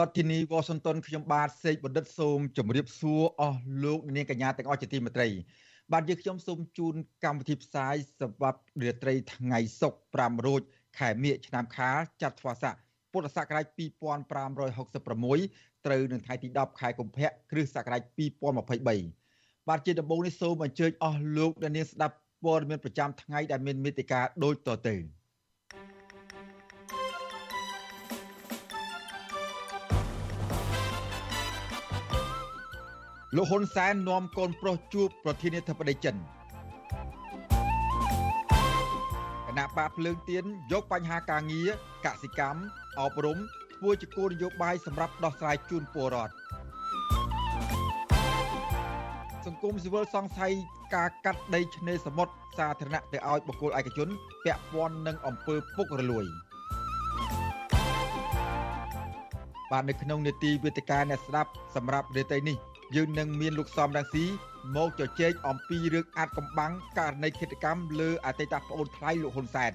រដ្ឋធានីវ៉ាស៊ីនតោនខ្ញុំបាទសេកបណ្ឌិតសូមជម្រាបសួរអស់លោកនាងកញ្ញាទាំងអស់ជាទីមេត្រី បាទយើងខ្ញុំសូមជូនកម្មវិធីផ្សាយសម្រាប់រាត្រីថ្ងៃសុក្រ5រោចខែមិញឆ្នាំខាលចត្វាស័កពុទ្ធសករាជ2566ត្រូវនឹងថ្ងៃទី10ខែកុម្ភៈគ្រិស្តសករាជ2023បាទជាដំបូងនេះសូមអញ្ជើញអស់លោកអ្នកនាងស្ដាប់ព័ត៌មានប្រចាំថ្ងៃដែលមានមេតិការដូចតទៅ លោកហ៊ុនសែននាំកូនប្រុសជួបប្រធានាធិបតីចិនគណៈបកភ្លើងទៀនយកបញ្ហាការងារកសិកម្មអប់រំធ្វើជាគោលនយោបាយសម្រាប់ដោះស្រាយជូនពលរដ្ឋសង្គមស៊ីវិលសង្ស័យការកាត់ដីឆ្នេរសមុទ្រសាធារណៈទៅឲ្យបុគ្គលឯកជនពាក់ព័ន្ធនឹងអំពើពុករលួយបាទនៅក្នុងនេតិវេទិកាអ្នកស្ដាប់សម្រាប់រាត្រីនេះ យើងនឹងមានលោកសំរងស៊ីមកជជែកអំពីរឿងអាចកំបាំងករណីឃាតកម្មលើអតីតប្អូនថ្លៃលោកហ៊ុនសែន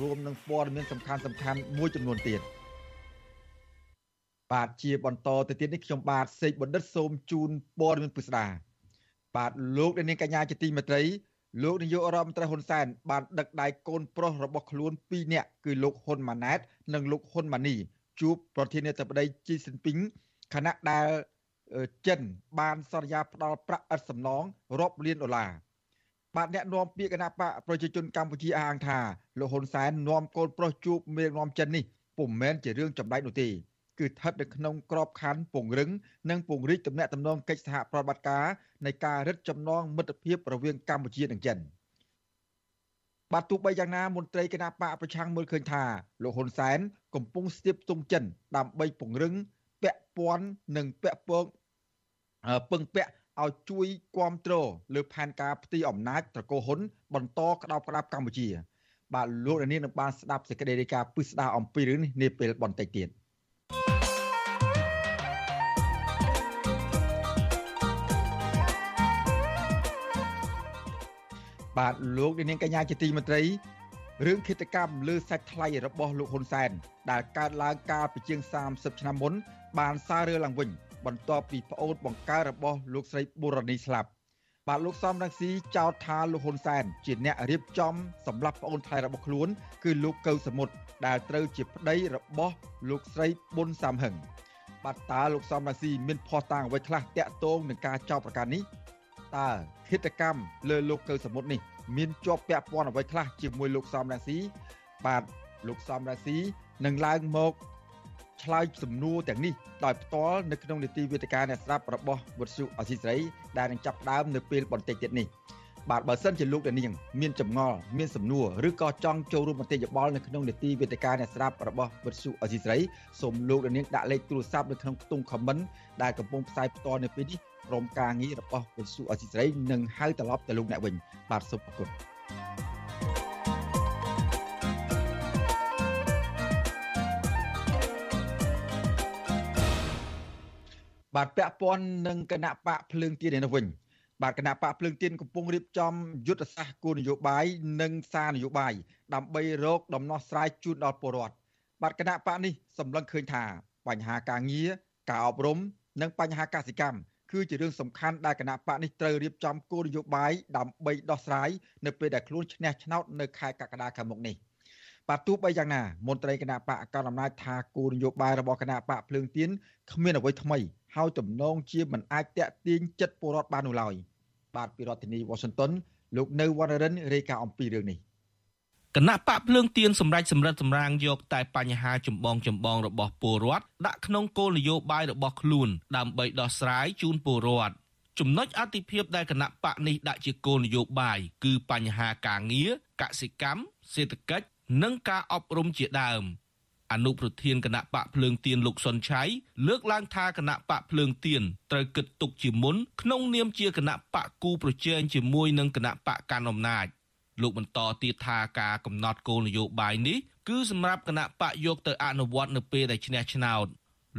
រួមនឹងព័ត៌មានសំខាន់សំខាន់មួយចំនួនទៀតបាទជាបន្តទៅទៀតនេះខ្ញុំបាទសេកបណ្ឌិតសូមជូនព័ត៌មានពិស្ដាបាទលោកនាងកញ្ញាជាទីមេត្រីលោកនាយករដ្ឋមន្ត្រីហ៊ុនសែនបានដឹកដៃកូនប្រុសរបស់ខ្លួន2នាក់គឺលោកហ៊ុនម៉ាណែត និងលោកហ៊ុនម៉ាណីជួបប្រធានាធិបតីជីស៊ីនពីងខណៈដែល ចិនបានសន្យាផ្ដល់ប្រាក់ឥតសំណងរាប់លានដុល្លារបាទអ្នកនាំពាក្យគណៈបកប្រជាជនកម្ពុជាអះអាងថាលោកហ៊ុនសែននាំកូនប្រុសជួបមេនាំចិននេះពុំមែនជារឿងចម្លែកនោះទេគឺស្ថិតនៅក្នុងក្របខ័ណ្ឌពង្រឹងនិងពង្រីកទំនាក់ទំនងកិច្ចសហប្រតិបត្តិការនៃការរឹតចំណងមិត្តភាពរវាងកម្ពុជានិងចិនបាទទោះបីយ៉ាងណាមន្ត្រីគណៈបកប្រឆាំងមើលឃើញថាលោកហ៊ុនសែនកំពុងស្ទាបទង់ចិនដើម្បីពង្រឹង ពាក់ព័ន្ធនិងពាក់ពងពឹងពាក់ឲ្យជួយគ្រប់គ្រងលើផែនការផ្ទៃអំណាចត្រកូលហ៊ុនបន្តក្តោបក្តាប់កម្ពុជា បាទលោកនាងនឹងបានស្ដាប់សេចក្តីរាយការណ៍ពិស្ដារអំពីរឿងនេះនាពេលបន្តិចទៀតបាទលោកនាងកញ្ញាជាទីមេត្រីរឿងឃាតកម្មលើសាច់ថ្លៃរបស់លោកហ៊ុនសែនដែលកើតឡើងកាលពីជាង30ឆ្នាំមុន បានសាររើឡើងវិញបន្ទាប់ពីប្អូនបង្ការរបស់លោកស្រីប៊ូរ៉ានីស្លាប់បាទលោកសំរងស៊ីចោទថាលោកហ៊ុនសែនជាអ្នករៀបចំសម្រាប់ប្អូនថ្លៃរបស់ខ្លួន គឺលោកកៅសមុទ្រដែលត្រូវជាប្តីរបស់លោកស្រីប៊ុនសាមហឹងបាទតើលោកសំរងស៊ីមានភ័ស្តុតាងអ្វីខ្លះតាក់ទងនឹងការចោទប្រកាន់នេះតើហិតកម្មលើលោកកៅសមុទ្រនេះ មានជាប់ពាក់ព័ន្ធអ្វីខ្លះជាមួយលោកសំរងស៊ីបាទលោកសំរងស៊ីនឹងឡើងមក ឆ្លើយសំណួរទាំងនេះដោយផ្ទាល់នៅក្នុងនីតិវិទ្យាអ្នកស្ដាប់របស់វិទ្យុអសីស្រីដែលនឹងចាប់ដើមនៅពេលបន្តិចទៀតនេះបាទបើសិនជាលោកដានាងមានចម្ងល់មានសំណួរឬក៏ចង់ចូលរួមមតិយោបល់នៅក្នុងនីតិវិទ្យាអ្នកស្ដាប់របស់វិទ្យុអសីស្រីសូមលោកដានាងដាក់លេខទូរស័ព្ទនៅក្នុងខ្ទង់ comment ដែលកំពុងផ្សាយផ្ទាល់នៅពេលនេះក្រុមការងាររបស់វិទ្យុអសីស្រីនឹងហៅត្រឡប់ទៅលោកអ្នកវិញបាទសូមអរគុណ បាទពាក់ព័ន្ធនឹងគណៈបកភ្លើងទៀននេះវិញបាទគណៈបកភ្លើងទៀនកំពុងរៀបចំយុទ្ធសាស្ត្រគោលនយោបាយនិងសារនយោបាយដើម្បីរកដំណោះស្រាយជូនដល់ពលរដ្ឋបាទគណៈបកនេះសម្លឹងឃើញថាបញ្ហាការងារការអប់រំនិងបញ្ហាកសិកម្មគឺជារឿងសំខាន់ដែលគណៈបកនេះត្រូវរៀបចំគោលនយោបាយដើម្បីដោះស្រាយនៅពេលដែលខ្លួនឈ្នះឆ្នោតនៅខែកក្កដាខាងមុខនេះបាទទោះបីយ៉ាងណាមន្ត្រីគណៈបកកណ្ដាលអំណាចថាគោលនយោបាយរបស់គណៈបកភ្លើងទៀនគ្មានអ្វីថ្មី ហើយទំនងជាមិនអាចតាក់ទាញចិត្តពលរដ្ឋបាននោះឡើយបាទពីរដ្ឋធានី Washington លោកនៅវណ្ណរិនរាយការណ៍អំពីរឿងនេះគណៈបកភ្លើងទៀនសម្រាប់សម្រិតសម្រាងយកតែបញ្ហាចម្បងចម្បងរបស់ពលរដ្ឋដាក់ក្នុងគោលនយោបាយរបស់ខ្លួនដើម្បីដោះស្រាយជូនពលរដ្ឋចំណុចអតិភិបដែលគណៈបកនេះដាក់ជាគោលនយោបាយគឺបញ្ហាការងារកសិកម្មសេដ្ឋកិច្ចនិងការអប់រំជាដើម អនុប្រធានគណៈបកភ្លើងទៀនលោកសុនឆៃលើកឡើងថាគណៈបកភ្លើងទៀនត្រូវគិតទុកជាមុនក្នុងនាមជាគណៈបកគូប្រជែងជាមួយនឹងគណៈបកកាន់អំណាចលោកបន្តទៀតថាការកំណត់គោលនយោបាយនេះគឺសម្រាប់គណៈបកយកទៅអនុវត្តនៅពេលដែលឈ្នះឆ្នោត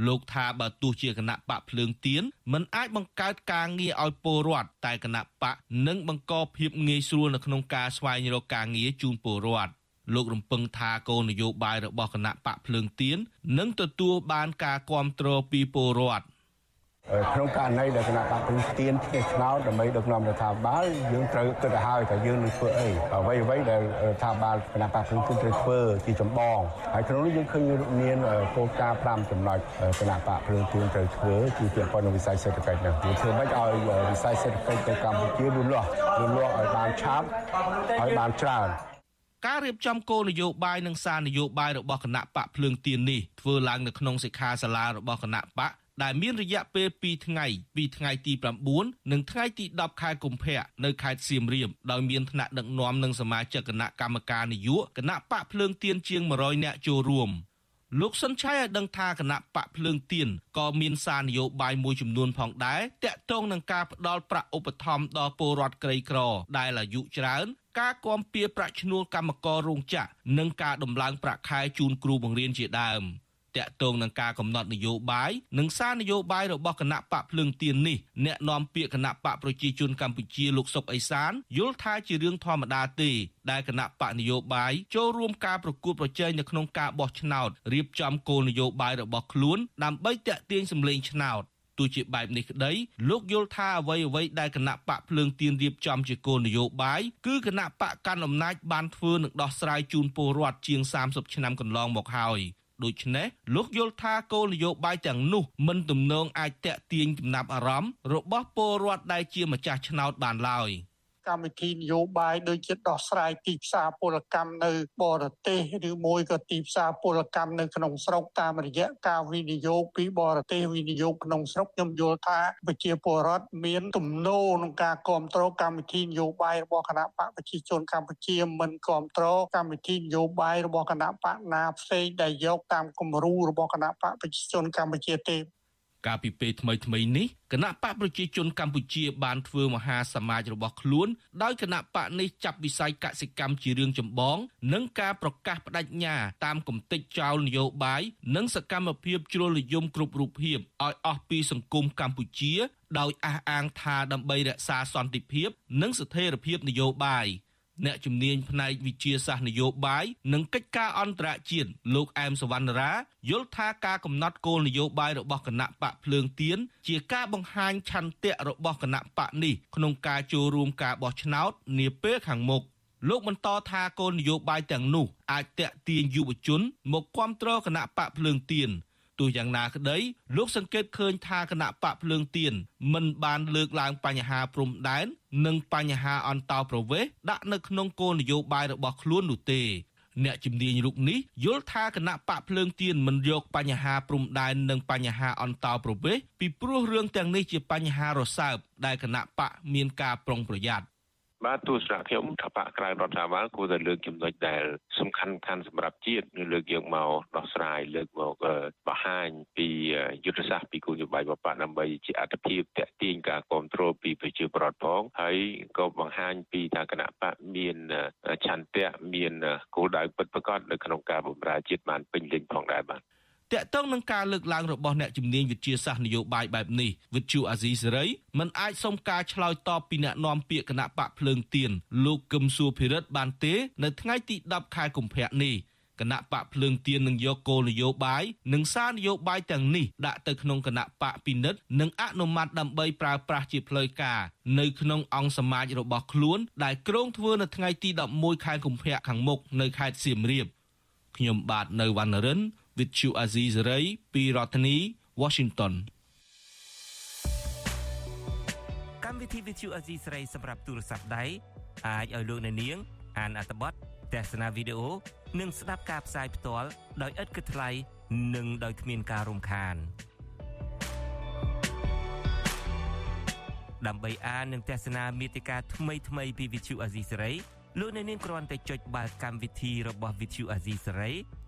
លោកថាបើទោះជាគណៈបកភ្លើងទៀនមិនអាចបង្កើតការងារឲ្យពលរដ្ឋតែគណៈបកនឹងបង្កភាពងាយស្រួលនៅក្នុងការស្វែងរកការងារជូនពលរដ្ឋ លោករំពឹងថាគោលនយោបាយរបស់គណៈបកភ្លើងទៀននឹងទទួលបានការគ្រប់គ្រងពីពលរដ្ឋក្នុងករណីដែលគណៈបកព្រឹងទៀនឈ្នះឆ្នោតដើម្បីដឹកនាំរដ្ឋាភិបាលយើងត្រូវគិតទៅហើយថាយើងនឹងធ្វើអីអ្វីអ្វីដែលរដ្ឋាភិបាលគណៈបកព្រឹងទៀនត្រូវធ្វើជាចម្បងហើយក្នុងនេះយើងឃើញមានគោលការណ៍5ចំណុចគណៈបកព្រឹងទៀនត្រូវធ្វើគឺពាក់ព័ន្ធនឹងវិស័យសេដ្ឋកិច្ចនេះវាធ្វើម៉េចឲ្យវិស័យសេដ្ឋកិច្ចនៅកម្ពុជាលូតលាស់លូតលាស់ឲ្យបានឆាប់ឲ្យបានច្រើន ការរៀបចំគោលនយោបាយនិងសារនយោបាយរបស់គណៈបកភ្លើងទៀននេះធ្វើឡើងនៅក្នុងសិក្ខាសាលារបស់គណៈបកដែលមានរយៈពេល2ថ្ងៃពីថ្ងៃទី9និងថ្ងៃទី10ខែកុម្ភៈនៅខេត្តសៀមរាបដោយមានថ្នាក់ដឹកនាំនិងសមាជិកគណៈកម្មការនយោបាយគណៈបកភ្លើងទៀនជាង100នាក់ចូលរួមលោកសុនឆៃឲ្យដឹងថាគណៈបកភ្លើងទៀនក៏មានសារនយោបាយមួយចំនួនផងដែរតាក់ទងនឹងការផ្ដល់ប្រាក់ឧបត្ថម្ភដល់ពលរដ្ឋក្រីក្រដែលអាយុច្រើន ការគាំពៀប្រាក់ឈ្នួលកម្មកររោងចក្រនិងការដំឡើងប្រាក់ខែជូនគ្រូបង្រៀនជាដើម។តាក់ទងនឹងការកំណត់នយោបាយនិងសារនយោបាយរបស់គណៈបកភ្លើងទៀននេះអ្នកនាំពាក្យគណៈបកប្រជាជនកម្ពុជាលោកសុកអេសានយល់ថាជារឿងធម្មតាទេដែលគណៈបកនយោបាយចូលរួមការប្រកួតប្រជែងនៅក្នុងការបោះឆ្នោតរៀបចំគោលនយោបាយរបស់ខ្លួនដើម្បីតាក់ទាញសម្លេងឆ្នោត ទោះជាបែបនេះក្តីលោកយល់ថាអ្វីអ្វីដែលគណៈបកភ្លើងទៀនរៀបចំជាគោលនយោបាយគឺគណៈបកកាន់អំណាចបានធ្វើនឹងដោះស្រាយជូនពលរដ្ឋជាង30ឆ្នាំកន្លងមកហើយដូច្នេះលោកយល់ថាគោលនយោបាយទាំងនោះមិនទំនងអាចតាក់ទាញចំណាប់អារម្មណ៍របស់ពលរដ្ឋដែលជាម្ចាស់ឆ្នោតបានឡើយ។ កម្មវិធីនយោបាយដូចជាដោះស្រាយទីផ្សារពលកម្មនៅបរទេសឬមួយក៏ទីផ្សារពលកម្មនៅក្នុងស្រុកតាមរយៈការវិនិយោគពីបរទេសវិនិយោគក្នុងស្រុកខ្ញុំយល់ថាប្រជាពលរដ្ឋមានទំនោរក្នុងការគ្រប់គ្រងកម្មវិធីនយោបាយរបស់គណៈបកប្រជាជនកម្ពុជាមិនគ្រប់គ្រងកម្មវិធីនយោបាយរបស់គណៈបកណាផ្សេងដែលយកតាមគំរូរបស់គណៈបកប្រជាជនកម្ពុជាទេ កាលពីពេលថ្មីថ្មីនេះគណៈបកប្រជាជនកម្ពុជាបានធ្វើមហាសមាជរបស់ខ្លួនដោយគណៈបកនេះចាប់វិស័យកសិកម្មជារឿងចម្បង និងការប្រកាសបដិញ្ញាតាមគំតិចចោលនយោបាយនិងសកម្មភាពជ្រុលនិយមគ្រប់រូបភាពឲ្យអស់ពីសង្គមកម្ពុជា ដោយអះអាងថាដើម្បីរក្សាសន្តិភាព និងស្ថិរភាពនយោបាយ អ្នកជំនាញផ្នែកវិទ្យាសាស្ត្រនយោបាយនិងកិច្ចការអន្តរជាតិលោកអែមសវណ្ណរាយល់ថាការកំណត់គោលនយោបាយរបស់គណៈបកភ្លើងទៀនជាការបង្ហាញឆន្ទៈរបស់គណៈបកនេះក្នុងការចូលរួមការបោះឆ្នោតនាពេលខាងមុខលោកបន្តថាគោលនយោបាយទាំងនោះអាចតេទៀងយុវជន មកគ្រប់គ្រងគណៈបកភ្លើងទៀន ទោះយ៉ាងណាក្តីលោកសង្កេតឃើញថាគណៈបកភ្លើងទៀនមិនបានលើកឡើងបញ្ហាព្រំដែននិងបញ្ហាអន្តោប្រវេសន៍ដាក់នៅក្នុងគោលនយោបាយរបស់ខ្លួននោះទេអ្នកជំនាញរូបនេះយល់ថាគណៈបកភ្លើងទៀនមិនយកបញ្ហាព្រំដែននិងបញ្ហាអន្តោប្រវេសន៍ពីព្រោះរឿងទាំងនេះជាបញ្ហារសើបដែលគណៈបកមានការប្រុងប្រយ័ត្ន បាទទស្សនៈខ្ញុំថាបកក្រៅរដ្ឋាភិបាលគួរតែលើកចំណុចដែលសំខាន់ខាន់សម្រាប់ជាតិលើកយកមកដោះស្រាយលើកមកបង្ហាញពីយុទ្ធសាស្ត្រពីគោលនយោបាយបបដើម្បីជាអត្ថភាពតេទៀងការគ្រប់គ្រងពីប្រជាពលរដ្ឋផងហើយក៏បង្ហាញពីថាគណៈបកមានឆន្ទៈមានគោលដៅពិតប្រាកដនៅក្នុងការបម្រើជាតិបានពេញលេញផងដែរបាទ តកតងនឹងការលើកឡើងរបស់អ្នកជំនាញវិទ្យាសាស្ត្រនយោបាយបែបនេះវិទ្យុអាស៊ីសេរីមិនអាចសុំការឆ្លើយតបពីអ្នកនាំពាក្យគណៈបកភ្លើងទៀនលោកកឹមសួរភិរិទ្ធបានទេនៅថ្ងៃទី10ខែកុម្ភៈនេះគណៈបកភ្លើងទៀននឹងយកគោលនយោបាយនិងសារនយោបាយទាំងនេះដាក់ទៅក្នុងគណៈបកពិនិត្យនិងអនុម័តដើម្បីប្រើប្រាស់ជាផ្លូវការនៅក្នុងអង្គសមាជរបស់ខ្លួនដែលក្រុងធ្វើនៅថ្ងៃទី11ខែកុម្ភៈខាងមុខនៅខេត្តសៀមរាបខ្ញុំបាទនៅវណ្ណរិន with Chu Azizi Saray ពីរដ្ឋធានី Washington កម្មវិធី with Chu Azizi Saray សម្រាប់ទូរស័ព្ទដៃអាចឲ្យលោកអ្នកនាង អានអត្ថបទទស្សនាវីដេអូនិងស្ដាប់ការផ្សាយផ្ទាល់ដោយឥតគិតថ្លៃនិងដោយគ្មានការរំខានដើម្បីអាននិងទស្សនាមេតិការថ្មីៗពី Vithu Azizi Saray លោកអ្នកនាងគ្រាន់តែចុចបាល់កម្មវិធីរបស់ Vithu Azizi Saray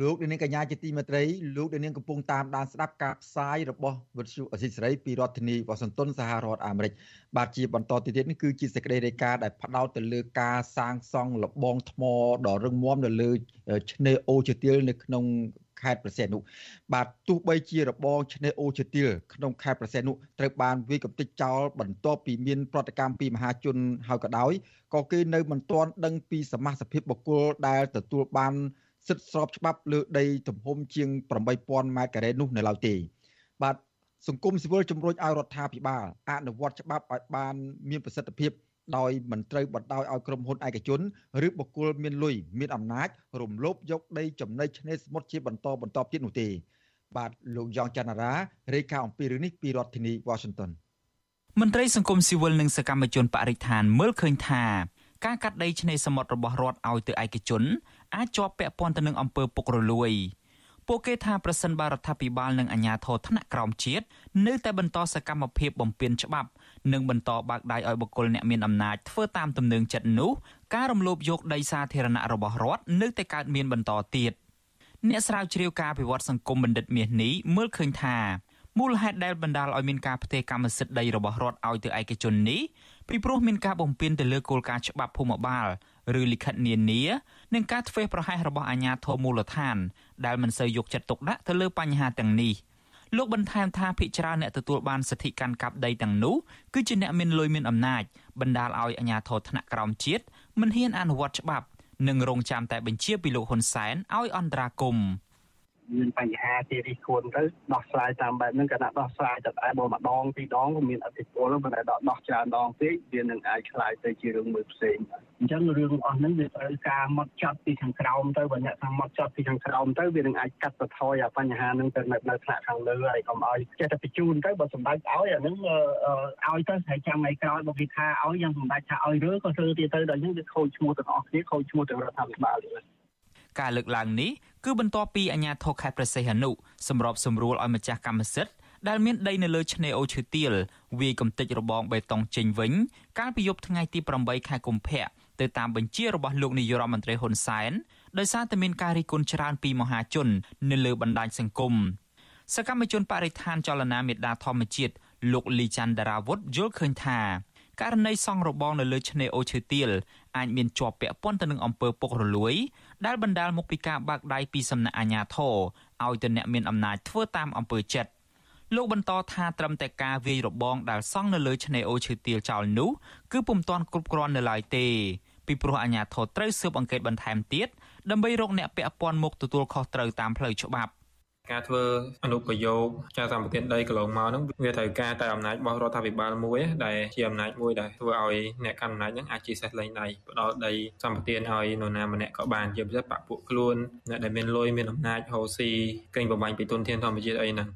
លោកនាងកញ្ញាជាទីមេត្រីលោកនាងកំពុងតាមដានស្ដាប់ការផ្សាយរបស់វិទ្យុអសិរ័យពីរដ្ឋធានីវ៉ាស៊ីនតោនសហរដ្ឋអាមេរិកបាទជាបន្តទៅទៀតនេះគឺជាសេចក្តីរាយការណ៍ដែលផ្ដោតទៅលើការសាងសង់លបងថ្មដ៏រឹងមាំនៅលើឆ្នេរអូជាទៀលនៅក្នុងខេត្តប្រសេនុបាទទោះបីជារបងឆ្នេរអូជាទៀលក្នុងខេត្តប្រសេនុត្រូវបានវាយកំទេចចោលបន្ទាប់ពីមានប្រតិកម្មពីមហាជនហើយក៏ដោយក៏គេនៅមិនទាន់ដឹងពីសមាជិកបុគ្គលដែលទទួលបាន សិទ្ធិស្របច្បាប់លើដីទំហំជាង8000ម៉ែត្រការ៉េនោះនៅឡើយទេបាទសង្គមស៊ីវិលជំរុញឲ្យរដ្ឋាភិបាលអនុវត្តច្បាប់ឲ្យបានមានប្រសិទ្ធភាពដោយមិនត្រូវបណ្ដោយឲ្យក្រុមហ៊ុនឯកជនឬបុគ្គលមានលុយមានអំណាចរំលោភយកដីចំណីឆ្នេរសមុទ្រជាបន្តបន្តទៀតនោះទេបាទលោកយ៉ងច័ន្ទរារាយការណ៍អំពីរឿងនេះពីរដ្ឋធានី Washington មន្ត្រីសង្គមស៊ីវិលនិងសកម្មជនបរិស្ថានមើលឃើញថាការកាត់ដីឆ្នេរសមុទ្ររបស់រដ្ឋឲ្យទៅឯកជន អាចជាប់ពាក់ព័ន្ធទៅនឹងអំពើពុករលួយពួកគេថាប្រសិនបើរដ្ឋាភិបាលនិងអាជ្ញាធរថ្នាក់ក្រោមជាតិនៅតែបន្តសកម្មភាពបំពានច្បាប់និងបន្តបើកដៃឲ្យបុគ្គលអ្នកមានអំណាចធ្វើតាមទំនឹងចិត្តនោះការរំលោភយកដីសាធារណៈរបស់រដ្ឋនៅតែកើតមានបន្តទៀតអ្នកស្រាវជ្រាវការអភិវឌ្ឍសង្គមបណ្ឌិតមាសនេះមើលឃើញថាមូលហេតុដែលបណ្ដាលឲ្យមានការផ្ទេរកម្មសិទ្ធិដីរបស់រដ្ឋឲ្យទៅឯកជននេះពីព្រោះមានការបំពានទៅលើគោលការណ៍ច្បាប់ភូមិបាល ឬលិខិតនានានិងការធ្វេសប្រហែសរបស់អាជ្ញាធរមូលដ្ឋាន ដែលមិនសូវយកចិត្តទុកដាក់ទៅលើបញ្ហាទាំងនេះលោកបន្ថែមថាភិកច្រើនអ្នកទទួលបានសិទ្ធិកាន់កាប់ដីទាំងនោះគឺជាអ្នកមានលុយមានអំណាចបណ្ដាលឲ្យអាជ្ញាធរថ្នាក់ក្រោមជាតិមិនហ៊ានអនុវត្តច្បាប់និងរងចាំតែបញ្ជាពីលោកហ៊ុនសែនឲ្យអន្តរាគមន៍ មានបញ្ហាគេរិះគន់ទៅដោះស្រាយតាមបែបហ្នឹងគណៈដោះស្រាយតែតែបើម្ដងពីរដងក៏មានអតិពលប៉ុន្តែដោះច្រើនដងពេកវានឹងអាចឆ្លើយទៅជារឿងមួយផ្សេងអញ្ចឹងរឿងអស់ហ្នឹងវាត្រូវការមកចាត់ពីខាងក្រោមទៅបើអ្នកថាមកចាត់ពីខាងក្រោមទៅវានឹងអាចកាត់បន្ថយអាបញ្ហាហ្នឹងទៅនៅថ្នាក់ខាងលើហើយកុំឲ្យចេះតែបញ្ជូនទៅបើសម្ដេចឲ្យអាហ្នឹងឲ្យទៅហើយចាំថ្ងៃក្រោយបើគេថាឲ្យយ៉ាងសម្ដេចថាឲ្យរើក៏រើទៀតទៅដល់អញ្ចឹងវាខូចឈ្មោះទាំងអស់គ្នាខូចឈ្មោះទាំងរដ្ឋាភិបាលការលើកឡើងនេះ គឺបន្ទាប់ពីអាជ្ញាធរខេត្តព្រះសីហនុសម្របសម្រួលឲ្យម្ចាស់កម្មសិទ្ធិដែលមានដីនៅលើឆ្នេរអូឈើទាលវាយកំទេចរបងបេតុងចេញវិញ កាលពីយប់ថ្ងៃទី8ខែកុម្ភៈទៅតាមបញ្ជារបស់លោកនាយរដ្ឋមន្ត្រីហ៊ុនសែនដោយសារតែមានការរិះគន់ច្រើនពីមហាជន នៅលើបណ្ដាញសង្គមសកម្មជនបរិស្ថានចលនាមេដាធម្មជាតិលោកលីច័ន្ទដារាវុធយល់ឃើញថា ករណីសង់របងនៅលើឆ្នេរអូឈើទាលអាចមានជាប់ពាក់ព័ន្ធទៅនឹងអំពើពុករលួយដែលបណ្ដាលមកពីការបើកដៃពីសំណាក់អាជ្ញាធរឲ្យទៅអ្នកមានអំណាចធ្វើតាមអំពើចិត្តលោកបន្តថាត្រឹមតែការវាយរបងដែលសង់នៅលើឆ្នេរអូឈើទាលចោលនោះគឺពុំទាន់គ្រប់គ្រាន់នៅឡើយទេពីព្រោះអាជ្ញាធរត្រូវស៊ើបអង្កេតបន្ថែមទៀតដើម្បីរកអ្នកពាក់ព័ន្ធមកទទួលខុសត្រូវតាមផ្លូវច្បាប់ ការធ្វើអនុប្រយោគការសម្បទានដីកន្លងមកហ្នឹងវាត្រូវការតែអំណាចរបស់រដ្ឋាភិបាលមួយដែលជាអំណាចមួយដែលធ្វើឲ្យអ្នកកាន់អំណាចហ្នឹងអាចជាសេះលែងដៃផ្ដល់ដីសម្បទានឲ្យនរណាម្នាក់ក៏បានជាពិសេសបពពួកខ្លួនអ្នកដែលមានលុយមានអំណាចហូស៊ីកេងប្របាញ់ពីទុនធានធម្មជាតិអីហ្នឹង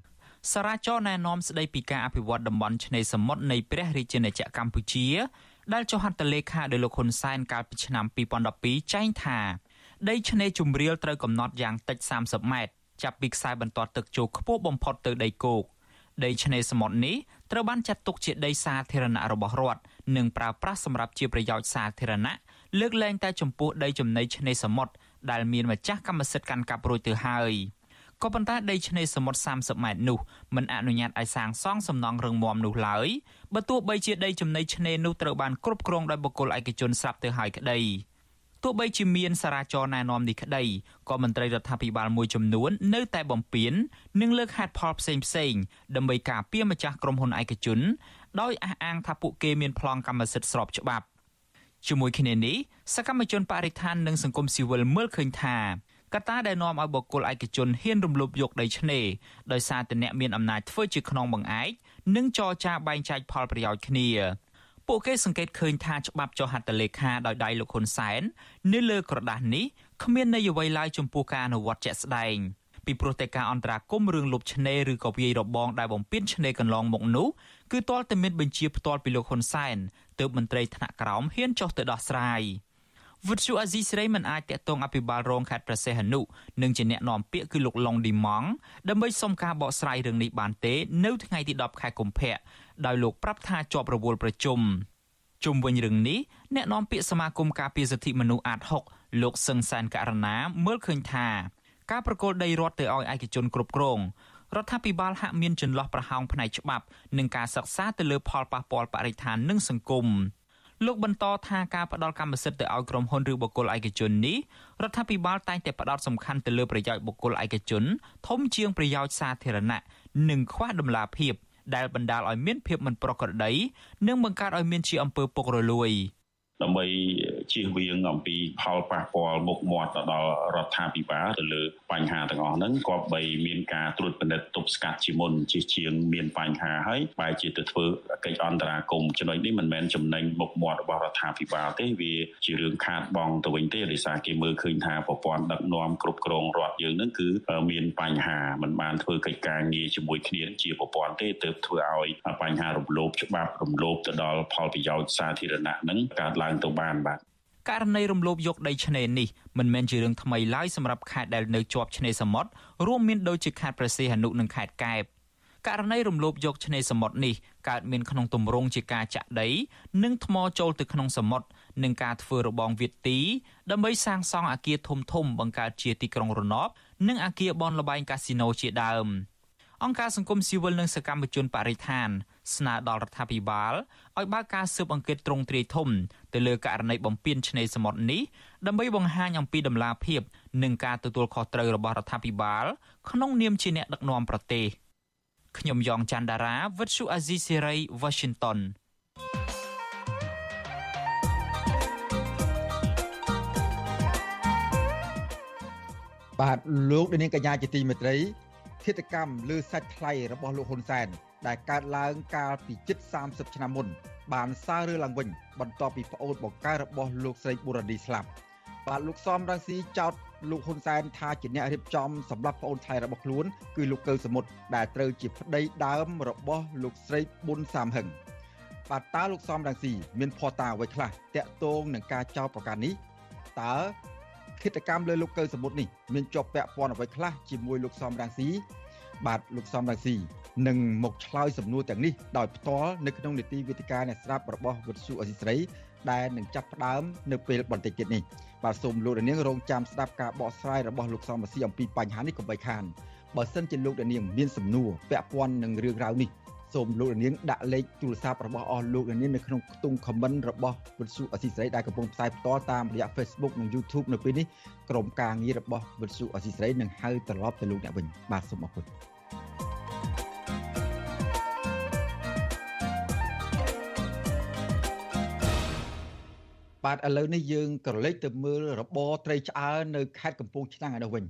សារាចរណែនាំស្ដីពីការអភិវឌ្ឍតំបន់ឆ្នេរសមុទ្រនៃព្រះរាជាណាចក្រកម្ពុជាដែលចុះហត្ថលេខាដោយលោកហ៊ុនសែនកាលពីឆ្នាំ2012ចែងថាដីឆ្នេរជំរាលត្រូវកំណត់យ៉ាងតិច30ម៉ែត្រ ចាប់ពីខ្សែបន្ទាត់ទឹកចូលខ្ពស់បំផុតទៅដីគោកដីឆ្នេរសមុទ្រនេះត្រូវបានចាត់ទុកជាដីសាធារណៈរបស់រដ្ឋនិងប្រើប្រាស់សម្រាប់ជាប្រយោជន៍សាធារណៈលើកលែងតែចំពោះដីចំណីឆ្នេរសមុទ្រដែលមានម្ចាស់កម្មសិទ្ធិកាន់កាប់រួចទៅហើយក៏ប៉ុន្តែដីឆ្នេរសមុទ្រ30ម៉ែត្រនោះមិនអនុញ្ញាតឲ្យសាងសង់សំណង់រឹងមាំនោះឡើយបើទោះបីជាដីចំណីឆ្នេរនោះត្រូវបានគ្រប់គ្រងដោយបុគ្គលឯកជនស្រាប់ទៅហើយក្តី ទោះបីជាមានសារាចរណែនាំនេះក្តីក៏មន្ត្រីរដ្ឋាភិបាលមួយចំនួននៅតែបំពេញនិងលើកហេតុផលផ្សេងផ្សេងដើម្បីការពារម្ចាស់ក្រុមហ៊ុនឯកជន ដោយអះអាងថាពួកគេមានប្លង់កម្មសិទ្ធិស្របច្បាប់ជាមួយគ្នានេះសកម្មជនបរិស្ថាននិងសង្គមស៊ីវិលមើលឃើញថាកត្តាដែលនាំឲ្យបុគ្គលឯកជនហ៊ានរំលោភយកដីឆ្នេរដោយសារតែអ្នកមានអំណាចធ្វើជាខ្នងបង្អែកនិងចរចាបែងចែកផលប្រយោជន៍គ្នា ពួកគេសង្កេតឃើញថាច្បាប់ចុះហត្ថលេខាដោយដៃលោកហ៊ុនសែននៅលើក្រដាស់នេះគ្មានន័យអ្វីឡើយចំពោះការអនុវត្តជាក់ស្ដែងពីព្រោះតែការអន្តរាគមរឿងលុបឆ្នេរឬក៏វាយរបងដែលបំពេញឆ្នេរកន្លងមកនោះគឺទាល់តែមានបញ្ជាផ្ទាល់ពីលោកហ៊ុនសែនទើបមន្ត្រីថ្នាក់ក្រោមហ៊ានចុះទៅដោះស្រាយវិទ្យុអាស៊ីសេរីមិនអាចតាក់ទងអភិបាលរងខេត្តប្រសេះហនុនិងជាអ្នកនាំពាក្យគឺលោកឡុងឌីម៉ង់ដើម្បីសុំការបកស្រាយរឿងនេះបានទេ នៅថ្ងៃទី10ខែកុម្ភៈ ដោយលោកប្រាប់ថាជាប់រវល់ប្រជុំជុំវិញរឿងនេះអ្នកនាំពាក្យសមាគមការពារសិទ្ធិមនុស្សអាត6លោកសឹងសានករណាមើលឃើញថាការប្រកល់ដីរដ្ឋទៅឲ្យឯកជនគ្រប់គ្រងរដ្ឋាភិបាលហាក់មានចន្លោះប្រហោងផ្នែកច្បាប់និងការសិក្សាទៅលើផលប៉ះពាល់បរិស្ថាននិងសង្គមលោកបន្តថាការផ្ដល់កម្មសិទ្ធិទៅឲ្យក្រុមហ៊ុនឬបុគ្គលឯកជននេះរដ្ឋាភិបាលតែងតែផ្ដោតសំខាន់ទៅលើប្រយោជន៍បុគ្គលឯកជនធំជាងប្រយោជន៍សាធារណៈនិងខ្វះដំណាភាព ដែលបណ្ដាលឲ្យមានភាពមិនប្រក្រតីនិងបង្កើតឲ្យមានជាអំពើពុករលួយ។ដើម្បីជៀសវាងអំពីផលប៉ះពាល់មុខមាត់ទៅដល់រដ្ឋាភិបាលទៅលើបញ្ហាទាំងអស់ហ្នឹងក៏បីមានការត្រួតពិនិត្យទប់ស្កាត់ជាមុនជាជាងមានបញ្ហាហើយបែរជាទៅធ្វើកិច្ចអន្តរាគមន៍ចំណុចនេះមិនមែនចំណេញមុខមាត់របស់រដ្ឋាភិបាលទេវាជារឿងខាតបង់ទៅវិញទេដោយសារគេមើលឃើញថាប្រព័ន្ធដឹកនាំគ្រប់គ្រងរដ្ឋយើងហ្នឹងគឺមានបញ្ហាមិនបានធ្វើកិច្ចការងារជាមួយគ្នាជាប្រព័ន្ធទេទើបធ្វើឲ្យបញ្ហារំលោភច្បាប់រំលោភទៅដល់ផលប្រយោជន៍សាធារណៈហ្នឹងកើតឡើងទៅបានបាទ ករណីរំលោភយកដីឆ្នេរនេះមិនមែនជារឿងថ្មីឡើយសម្រាប់ខេត្តដែលនៅជាប់ឆ្នេរសមុទ្ររួមមានដូចជាខេត្តព្រះសីហនុនិងខេត្តកែបករណីរំលោភយកឆ្នេរសមុទ្រនេះកើតមានក្នុងទម្រង់ជាការចាក់ដី និងថ្មចូលទៅក្នុងសមុទ្រនិងការធ្វើរបងវាទីដើម្បីសាងសង់អគារធំធំបង្កើតជាទីក្រុងរណបនិងអគារបនលបែងកាស៊ីណូជាដើម។អង្គការសង្គមស៊ីវិលនិងសកម្មជនបរិស្ថាន ស្នើដល់រដ្ឋាភិបាលឲ្យបើកការស៊ើបអង្កេតទ្រង់ទ្រាយធំទៅលើករណីបំពានឆ្នេរសមុទ្រនេះដើម្បីបង្ហាញអំពីដំណាភាពនិងការទទួលខុសត្រូវរបស់រដ្ឋាភិបាលក្នុងនាមជាអ្នកដឹកនាំប្រទេសខ្ញុំយ៉ងច័ន្ទដារាវិទ្យុអាស៊ីសេរី Washington បាទលោកនាងកញ្ញាជាទីមេត្រីឃាតកម្មលើសាច់ថ្លៃរបស់លោកហ៊ុនសែន ដែលកើតឡើងកាលពីជិត30ឆ្នាំមុន បានសាររើឡើងវិញ បន្ទាប់ពីប្អូនបង្ការរបស់លោកស្រីបូរ៉ាឌីស្លាប់បាទលោកសំរងស៊ីចោតលោកហ៊ុនសែនថាជាអ្នករៀបចំសម្រាប់ប្អូនថ្លៃរបស់ខ្លួន គឺលោកកៅសមុទ្រដែលត្រូវជាប្តីដើមរបស់លោកស្រីប៊ុនសាមហឹងបាទតើលោកសំរងស៊ីមានផតាអ្វីខ្លះតាក់ទងនឹងការចោទប្រកាន់នេះតើឃាតកម្មលើលោកកៅសមុទ្រនេះមានជាប់ពាក់ព័ន្ធអ្វីខ្លះជាមួយលោកសំរងស៊ី បាទលោកសំរងស៊ីនឹងមកឆ្លើយសំណួរទាំងនេះដោយផ្ទាល់នៅក្នុងនីតិវិទ្យាអ្នកស្ដាប់របស់វិទ្យុអសីស្រីដែលនឹងចាប់ផ្ដើមនៅពេលបន្តិចទៀតនេះបាទសូមលោកនាងរងចាំស្ដាប់ការបកស្រាយរបស់លោកសំរងស៊ីអំពីបញ្ហានេះកុំបីខានបើសិនជាលោកនាងមានសំណួរពាក់ព័ន្ធនឹងរឿងរ៉ាវនេះសូមលោកនាងដាក់លេខទូរស័ព្ទរបស់អស់លោកនាងនៅក្នុងខ្ទង់ comment របស់វិទ្យុអសីស្រីដែលកំពុងផ្សាយផ្ទាល់តាមរយៈ Facebook និង YouTube នៅពេលនេះក្រុមការងាររបស់វិទ្យុអសីស្រីនឹងហៅត្រឡប់ទៅលោកអ្នកវិញបាទសូមអរគុណ បាទឥឡូវនេះយើងក៏លេចទៅមើលរបរត្រីឆ្អើនៅខេត្តកំពង់ឆ្នាំងឯនោះវិញ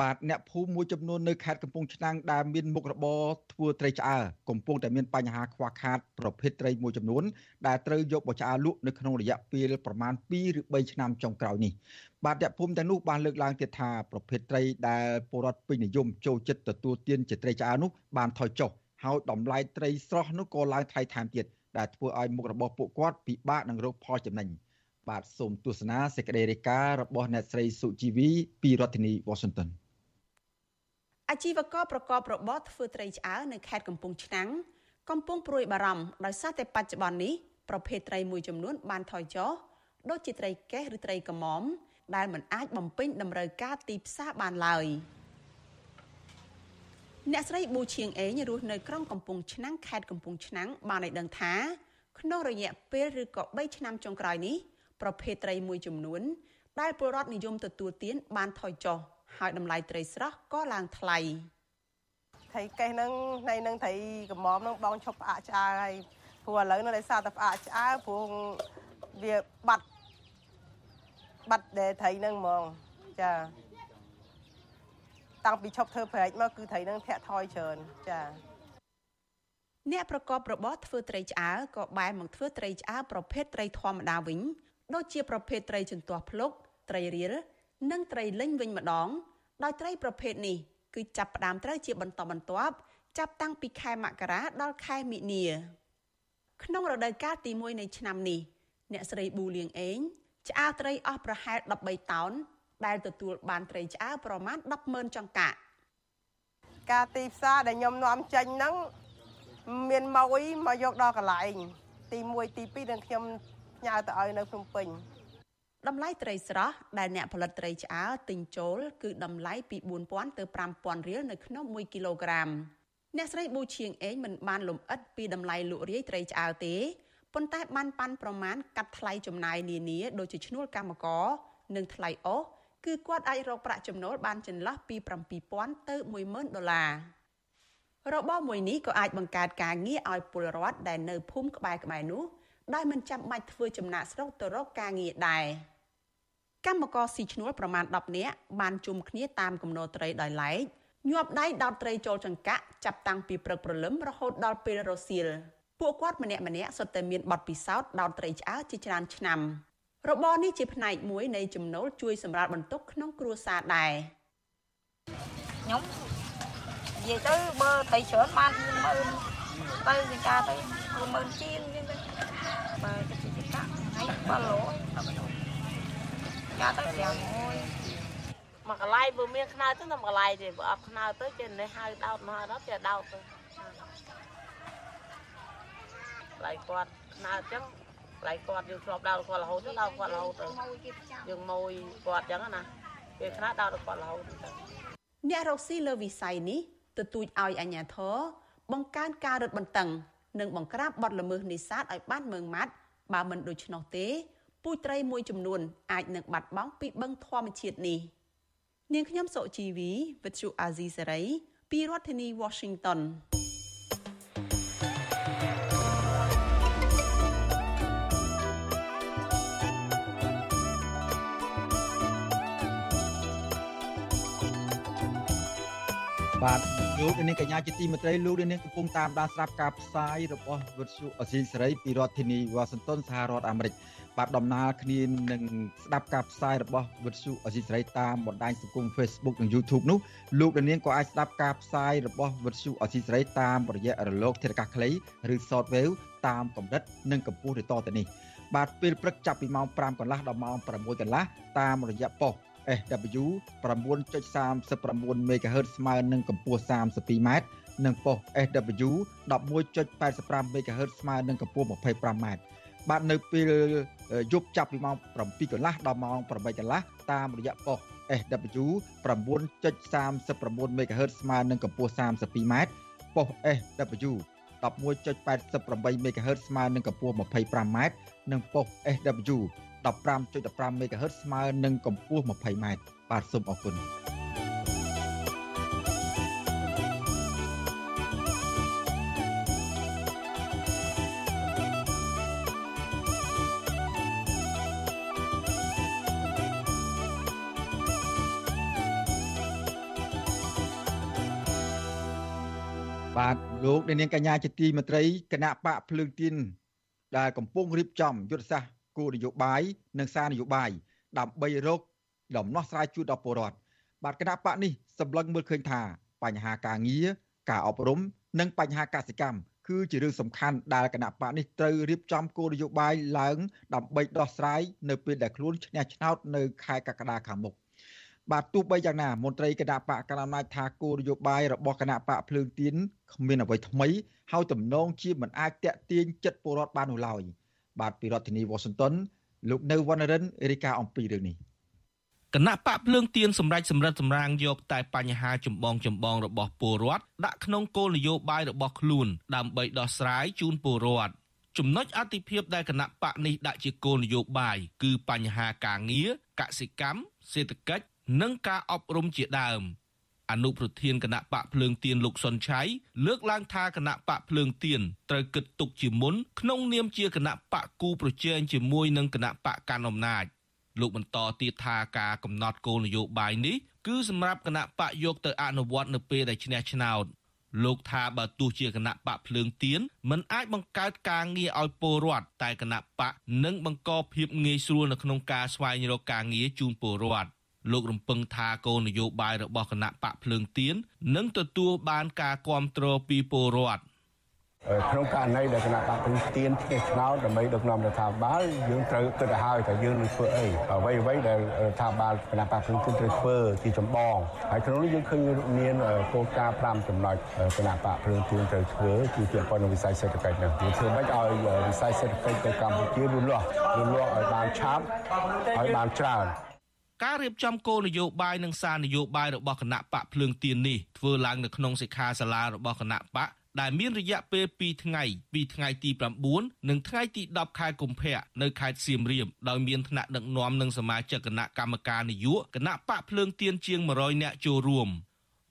បាទអ្នកភូមិមួយចំនួននៅខេត្តកំពង់ឆ្នាំងដែលមានមុខរបរធ្វើត្រីឆ្អើកំពុងតែមានបញ្ហាខ្វះខាតប្រភេទត្រីមួយចំនួនដែលត្រូវយកមកឆ្អើលក់នៅក្នុងរយៈពេលប្រមាណ2ឬ3ឆ្នាំចុងក្រោយនេះបាទអ្នកភូមិទាំងនោះបានលើកឡើងទៀតថាប្រភេទត្រីដែលពលរដ្ឋពេញនិយមចូលចិត្តទទួលទានជាត្រីឆ្អើនោះបានថយចុះហើយតម្លៃត្រីស្រស់នោះក៏ឡើងថ្លៃថែមទៀតដែលធ្វើឲ្យមុខរបរពួកគាត់ពិបាកនឹងរកផលចំណេញបាទសូមទស្សនាសេចក្តីរាយការណ៍របស់អ្នកស្រីសុជីវីពីរដ្ឋធានី Washington អាជីវករប្រកបរបរធ្វើត្រីឆ្អើនៅខេត្តកំពង់ឆ្នាំងកំពុងព្រួយបារម្ភដោយសារតែបច្ចុប្បន្ននេះប្រភេទត្រីមួយចំនួនបានថយចុះដូចជាត្រីកេះឬត្រីកមុំដែលមិនអាចបំពេញតម្រូវការទីផ្សារបានឡើយអ្នកស្រីប៊ូឈៀងអេងរស់នៅក្រុងកំពង់ឆ្នាំងខេត្តកំពង់ឆ្នាំងបានឲ្យដឹងថាក្នុងរយៈពេលឬក៏3ឆ្នាំចុងក្រោយនេះប្រភេទត្រីមួយចំនួនដែលពលរដ្ឋនិយមទទួលទានបានថយចុះ ហើយតម្លៃត្រីស្រស់ក៏ឡើងថ្លៃត្រីកេះហ្នឹងថ្ងៃហ្នឹងត្រីកំមហ្នឹងបងឈប់ផ្អាកឆ្អើហើយព្រោះឥឡូវនេះដោយសារតែផ្អាកឆ្អើព្រោះវាបាត់បាត់ដែលត្រីហ្នឹងហ្មងចាតាំងពីឈប់ធ្វើប្រែកមកគឺត្រីហ្នឹងធាក់ថយច្រើនចាអ្នកប្រកបរបរធ្វើត្រីឆ្អើរក៏បែរមកធ្វើត្រីឆ្អើរប្រភេទត្រីធម្មតាវិញ ដូចជាប្រភេទត្រីជំទាស់ភ្លុកត្រីរៀល និងត្រីលិញវិញម្ដង ដោយត្រីប្រភេទនេះគឺចាប់ផ្ដើមត្រូវជាបន្តបន្ទាប់ចាប់តាំងពីខែមករាដល់ខែមិនិនាក្នុងរដូវកាលទី1នៃឆ្នាំនេះអ្នកស្រីប៊ូលៀងអេងឆ្អើរត្រីអស់ប្រហែល13តោនដែលទទួលបានត្រីឆ្អើរប្រមាណ100000ចង្កាក់ការទីផ្សារដែលខ្ញុំនាំចេញហ្នឹងមានម៉ួយមកយកដល់កន្លែងទី1ទី2នឹងខ្ញុំផ្ញើទៅឲ្យនៅភ្នំពេញ តម្លៃត្រីស្រស់ដែលអ្នកផលិតត្រីឆ្អើរទិញចូលគឺតម្លៃពី4000ទៅ5000រៀលនៅក្នុង1គីឡូក្រាមអ្នកស្រីប៊ូឈៀងអេងមិនបានលំអិតពីតម្លៃលក់រាយត្រីឆ្អើរទេប៉ុន្តែបានប៉ាន់ប្រមាណកាត់ថ្លៃចំណាយនានាដូចជាឈ្នួលកម្មករនិងថ្លៃអូសគឺគាត់អាចរកប្រាក់ចំណូលបានចន្លោះពី7000ទៅ10000ដុល្លាររបបមួយនេះក៏អាចបង្កើតការងារឲ្យពលរដ្ឋដែលនៅភូមិក្បែរក្បែរនោះដោយមិនចាំបាច់ធ្វើចំណាក់ស្រុកទៅរកការងារដែរ កម្មករស៊ីឈ្នួលប្រមាណ10នាក់បានជុំគ្នាតាមគំនរត្រីដោយឡែកញាប់ដៃដោតត្រីចូលចង្កាក់ចាប់តាំងពីព្រឹកព្រលឹមរហូតដល់ពេលរសៀលពួកគាត់ម្នាក់ម្នាក់សុទ្ធតែមានបទពិសោធន៍ដោតត្រីឆ្អើរជាច្រើនឆ្នាំរបរនេះជាផ្នែកមួយនៃចំណូលជួយសម្រាលបន្ទុកក្នុងគ្រួសារដែរខ្ញុំនិយាយទៅបើត្រីច្រើនបាន40000ទៅសិកាទៅ40000ជាងអញ្ចឹងទៅបើទៅសិកាថ្ងៃ700 កាទៅទាំងមួយមកកន្លែងបើមានខ្នើទៅទៅមកកន្លែងទេបើអត់ខ្នើទៅចេះនេះហៅដោតមកដល់ចេះដោតទៅឡៃគាត់ខ្នើអញ្ចឹងឡៃគាត់យើងធ្លាប់ដោតគាត់រហូតទៅដោតគាត់រហូតទៅយើងម៉ួយគាត់អញ្ចឹងណាពេលខ្នើដោតគាត់រហូតទៅអ្នករកស៊ីលើវិស័យនេះទទូចឲ្យអាជ្ញាធរបង្កើនការរឹតបន្តឹង និងបង្ក្រាបបទល្មើសនេសាទឲ្យបានម៉ឺងម៉ាត់បើមិនដូច្នោះទេ ពូជត្រីមួយចំនួនអាចនឹងបាត់បង់ពីបឹងធម្មជាតិនេះនាងខ្ញុំសុជីវីវិទ្យុអាស៊ីសេរីពីរដ្ឋធានី Washington បាទ លោកនាងកញ្ញាជាទីមេត្រីលោកនាងកំពុងតាមដានស្ដាប់ការផ្សាយរបស់វិទ្យុអសីសេរីពីរដ្ឋធានីវ៉ាស៊ីនតោនសហរដ្ឋអាមេរិកបាទដំណើរគ្នានឹងស្ដាប់ការផ្សាយរបស់វិទ្យុអសីសេរីតាមបណ្ដាញសង្គម Facebook និង YouTube នោះលោកនាងក៏អាចស្ដាប់ការផ្សាយរបស់វិទ្យុអសីសេរីតាមរយៈរលកធាតុអាកាសខ្លីឬ Shortwave តាមកម្រិតនិងកម្ពស់ទៅទៅនេះបាទពេលព្រឹកចាប់ពីម៉ោង5កន្លះដល់ម៉ោង6កន្លះតាមរយៈប៉ុស្តិ៍ SW 9.39 MHz ស្មើនឹងកម្ពស់ 32m និងប៉ុស SW 11.85 MHz ស្មើនឹងកម្ពស់ 25m បាទនៅពេលយប់ចាប់ពីម៉ោង7កន្លះដល់ម៉ោង8កន្លះតាមរយៈប៉ុស SW 9.39 MHz ស្មើនឹងកម្ពស់ 32m ប៉ុស SW 11.88 MHz ស្មើនឹងកម្ពស់ 25m និងប៉ុស SW 15.15 MHz ស្មើនឹងកម្ពស់ 20m បាទសូមអរគុណបាទលោកនាងកញ្ញាជាទីមេត្រីគណៈបកភ្លើងទៀនដែលកំពុងរៀបចំយុទ្ធសាស្ត្រ គោលនយោបាយនិងសារនយោបាយដើម្បីរកដំណោះស្រាយជូនដល់ពលរដ្ឋបាទគណៈបកនេះសម្លឹងមើលឃើញថា បញ្ហាការងារការអប់រំ និងបញ្ហាកសិកម្មគឺជារឿងសំខាន់ដែលគណៈបកនេះត្រូវរៀបចំគោលនយោបាយឡើងដើម្បីដោះស្រាយនៅពេលដែលខ្លួនឈ្នះឆ្នោតនៅខែកក្កដាខាងមុខបាទទោះបីយ៉ាងណាមន្ត្រីគណៈបកកណ្ដាលអំណាចថាគោលនយោបាយរបស់គណៈបកភ្លើងទៀនគ្មានអ្វីថ្មីហើយទំនងជាមិនអាចតាក់ទាញចិត្តពលរដ្ឋបាននោះឡើយ បាទពីរដ្ឋធានី Washington លោកនៅវណ្ណរិនរាយការណ៍អំពីរឿងនេះគណៈបកភ្លើងទៀនសម្រាប់សម្រិតសម្រាងយកតែបញ្ហាចម្បងចម្បងរបស់ពលរដ្ឋដាក់ក្នុងគោលនយោបាយរបស់ខ្លួនដើម្បីដោះស្រាយជូនពលរដ្ឋចំណុចអតិភិបដែលគណៈបកនេះដាក់ជាគោលនយោបាយគឺបញ្ហាការងារកសិកម្មសេដ្ឋកិច្ចនិងការអប់រំជាដើម។ អនុប្រធានគណៈបកភ្លើងទៀនលោកសុនឆៃលើកឡើងថាគណៈបកភ្លើងទៀនត្រូវគិតទុកជាមុនក្នុងនាមជាគណៈបកគូប្រជែងជាមួយនឹងគណៈបកកាន់អំណាចលោកបន្តទៀតថាការកំណត់គោលនយោបាយនេះគឺសម្រាប់គណៈបកយកទៅអនុវត្តនៅពេលដែលឈ្នះឆ្នោតលោកថាបើទោះជាគណៈបកភ្លើងទៀនមិនអាចបង្កើតការងារឲ្យពលរដ្ឋតែគណៈបកនឹងបង្កភាពងាយស្រួលនៅក្នុងការស្វែងរកការងារជូនពលរដ្ឋ លោករំពឹងថាគោលនយោបាយរបស់គណៈបកភ្លើងទៀននឹងទទួលបានការគ្រប់គ្រងពីពលរដ្ឋក្នុងករណីដែលគណៈបកព្រឹងទៀនឈ្នះឆ្នោតដើម្បីដឹកនាំរដ្ឋាភិបាលយើងត្រូវគិតទៅហើយថាយើងនឹងធ្វើអីអ្វីអ្វីដែលរដ្ឋាភិបាលគណៈបកព្រឹងទៀនត្រូវធ្វើជាចម្បងហើយក្នុងនេះយើងឃើញមានគោលការណ៍5ចំណុចគណៈបកព្រឹងទៀនត្រូវធ្វើគឺពាក់ព័ន្ធនឹងវិស័យសេដ្ឋកិច្ចនេះយើងធ្វើមិនឲ្យវិស័យសេដ្ឋកិច្ចនៅកម្ពុជាលូតលាស់លូតលាស់ឲ្យបានឆាប់ឲ្យបានច្រើន ការរៀបចំគោលនយោបាយនិងសារនយោបាយរបស់គណៈបកភ្លើងទៀននេះធ្វើឡើងនៅក្នុងសិក្ខាសាលារបស់គណៈបកដែលមានរយៈពេល2ថ្ងៃពីថ្ងៃទី9និងថ្ងៃទី10ខែកុម្ភៈនៅខេត្តសៀមរាបដោយមានថ្នាក់ដឹកនាំនិងសមាជិកគណៈកម្មការនយោបាយគណៈបកភ្លើងទៀនជាង100នាក់ចូលរួម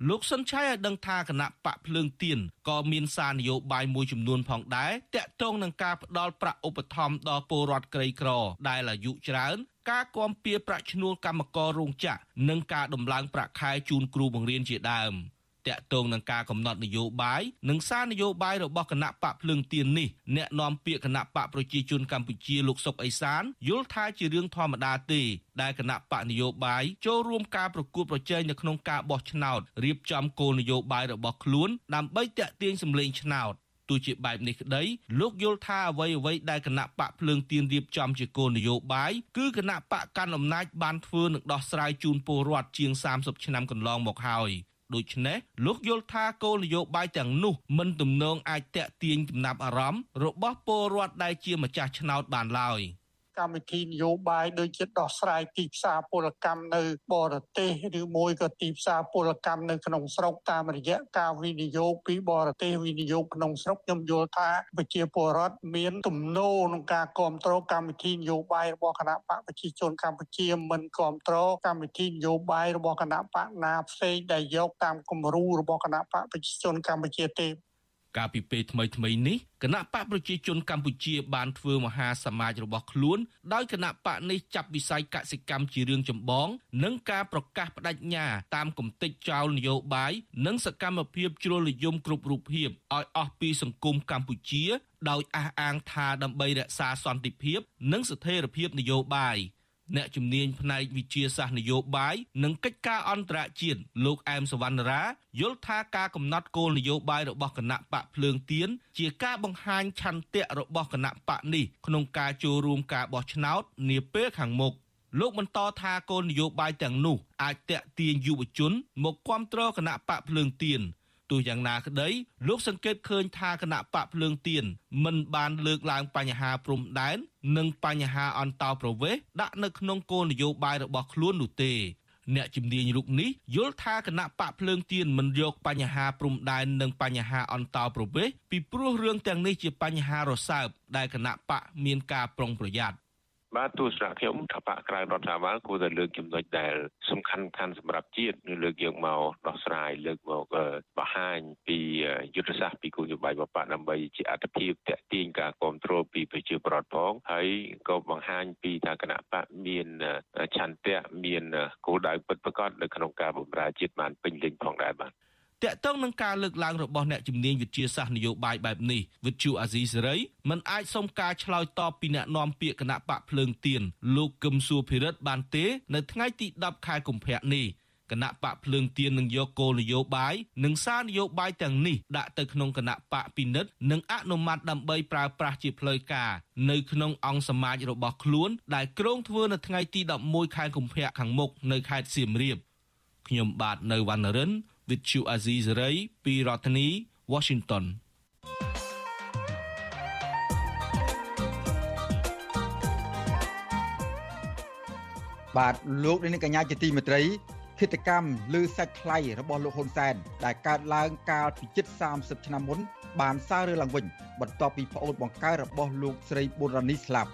លោកសុនឆៃឲ្យដឹងថាគណៈបកភ្លើងទៀនក៏មានសារនយោបាយមួយចំនួនផងដែរតាក់ទងនឹងការផ្ដល់ប្រាក់ឧបត្ថម្ភដល់ពលរដ្ឋក្រីក្រដែលអាយុច្រើន ការគាំពៀប្រាក់ឈ្នួលកម្មកររោងចក្រនិងការដំឡើងប្រាក់ខែជូនគ្រូបង្រៀនជាដើម។តាក់ទងនឹងការកំណត់នយោបាយនិងសារនយោបាយរបស់គណៈបកភ្លើងទៀននេះអ្នកនាំពាក្យគណៈបកប្រជាជនកម្ពុជាលោកសុកអេសានយល់ថាជារឿងធម្មតាទេដែលគណៈបកនយោបាយចូលរួមការប្រកួតប្រជែងនៅក្នុងការបោះឆ្នោតរៀបចំគោលនយោបាយរបស់ខ្លួនដើម្បីតាក់ទាញសម្លេងឆ្នោត ទោះជាបែបនេះក្តីលោកយល់ថាអ្វីអ្វីដែលគណៈបកភ្លើងទៀនរៀបចំជាគោលនយោបាយគឺគណៈបកកាន់អំណាចបានធ្វើនិងដោះស្រាយជូនពលរដ្ឋជាង30ឆ្នាំកន្លងមកហើយដូច្នេះលោកយល់ថាគោលនយោបាយទាំងនោះមិនទំនងអាចតាក់ទាញចំណាប់អារម្មណ៍របស់ពលរដ្ឋដែលជាម្ចាស់ឆ្នោតបានឡើយ។ កម្មវិធីនយោបាយដូចជាដោះស្រាយទីផ្សារពលកម្មនៅបរទេសឬមួយក៏ទីផ្សារពលកម្មនៅក្នុងស្រុកតាមរយៈការវិនិយោគពីបរទេសវិនិយោគក្នុងស្រុកខ្ញុំយល់ថាប្រជាពលរដ្ឋមានទំនោរក្នុងការគ្រប់គ្រងកម្មវិធីនយោបាយរបស់គណៈបកប្រជាជនកម្ពុជាមិនគ្រប់គ្រងកម្មវិធីនយោបាយរបស់គណៈបកណាផ្សេងដែលយកតាមគំរូរបស់គណៈបកប្រជាជនកម្ពុជាទេ កាលពីពេលថ្មីថ្មីនេះគណៈបកប្រជាជនកម្ពុជាបានធ្វើមហាសមាជរបស់ខ្លួនដោយគណៈបកនេះចាប់វិស័យកសិកម្មជារឿងចម្បង និងការប្រកាសបដិញ្ញាតាមគំតិចចោលនយោបាយនិងសកម្មភាពជ្រុលនិយមគ្រប់រូបភាពឲ្យអស់ពីសង្គមកម្ពុជា ដោយអះអាងថាដើម្បីរក្សាសន្តិភាព និងស្ថិរភាពនយោបាយ អ្នកជំនាញផ្នែកវិទ្យាសាស្ត្រនយោបាយនិងកិច្ចការអន្តរជាតិលោកអែមសវណ្ណរាយល់ថាការកំណត់គោលនយោបាយរបស់គណៈបកភ្លើងទៀនជាការបង្ហាញឆន្ទៈរបស់គណៈបកនេះក្នុងការចូលរួមការបោះឆ្នោតនាពេលខាងមុខលោកបន្តថាគោលនយោបាយទាំងនោះអាចតេទៀងយុវជនមកគ្រប់គ្រងគណៈបកភ្លើងទៀន ទោះយ៉ាងណាក្តីលោកសង្កេតឃើញថាគណៈបកភ្លើងទៀនមិនបានលើកឡើងបញ្ហាព្រំដែននិងបញ្ហាអន្តោប្រវេសន៍ដាក់នៅក្នុងគោលនយោបាយរបស់ខ្លួននោះទេអ្នកជំនាញរូបនេះយល់ថាគណៈបកភ្លើងទៀនមិនយកបញ្ហាព្រំដែននិងបញ្ហាអន្តោប្រវេសន៍ពីព្រោះរឿងទាំងនេះជាបញ្ហារសើបដែលគណៈបកមានការប្រុងប្រយ័ត្ន បាទទស្សនៈខ្ញុំថាបកក្រៅរដ្ឋាភិបាលគួរតែលើកចំណុចដែលសំខាន់ខានសម្រាប់ជាតិឬលើកយកមកដោះស្រាយលើកមកបង្ហាញពីយុទ្ធសាស្ត្រពីគោលនយោបាយបបដើម្បីជាអត្ថប្រយោជន៍តេទៀងការគ្រប់គ្រងពីប្រជាប្រដ្ឋផងហើយក៏បង្ហាញពីថាគណៈបកមានឆន្ទៈមានគោលដៅពិតប្រាកដនៅក្នុងការបម្រើជាតិបានពេញលេញផងដែរបាទ តកតងនឹងការលើកឡើងរបស់អ្នកជំនាញវិទ្យាសាស្ត្រនយោបាយបែបនេះវិទ្យុអាស៊ីសេរីមិនអាចសុំការឆ្លើយតបពីអ្នកនាំពាក្យគណៈបកភ្លើងទៀនលោកកឹមសុភិរិទ្ធបានទេ នៅថ្ងៃទី10ខែកុម្ភៈនេះគណៈបកភ្លើងទៀននឹងយកគោលនយោបាយនិងសារនយោបាយទាំងនេះដាក់ទៅក្នុងគណៈបកពិនិត្យនិងអនុម័តដើម្បីប្រើប្រាស់ជាផ្លូវការនៅក្នុងអង្គសមាជរបស់ខ្លួន ដែលក្រុងធ្វើនៅថ្ងៃទី11ខែកុម្ភៈខាងមុខនៅខេត្តសៀមរាបខ្ញុំបាទនៅវណ្ណរិន with Chu Azizi Saray ពីរដ្ឋធានី Washington បាទលោកនាងកញ្ញាជាទីមេត្រីគិតកម្មលើសាច់ថ្លៃរបស់លោកហ៊ុនសែនដែលកើតឡើងកាលពីជិត30ឆ្នាំមុនបានសាររើឡើងវិញបន្ទាប់ពីប្អូនបង្កើតរបស់លោកស្រីប៊ុនរ៉ានីស្លាប់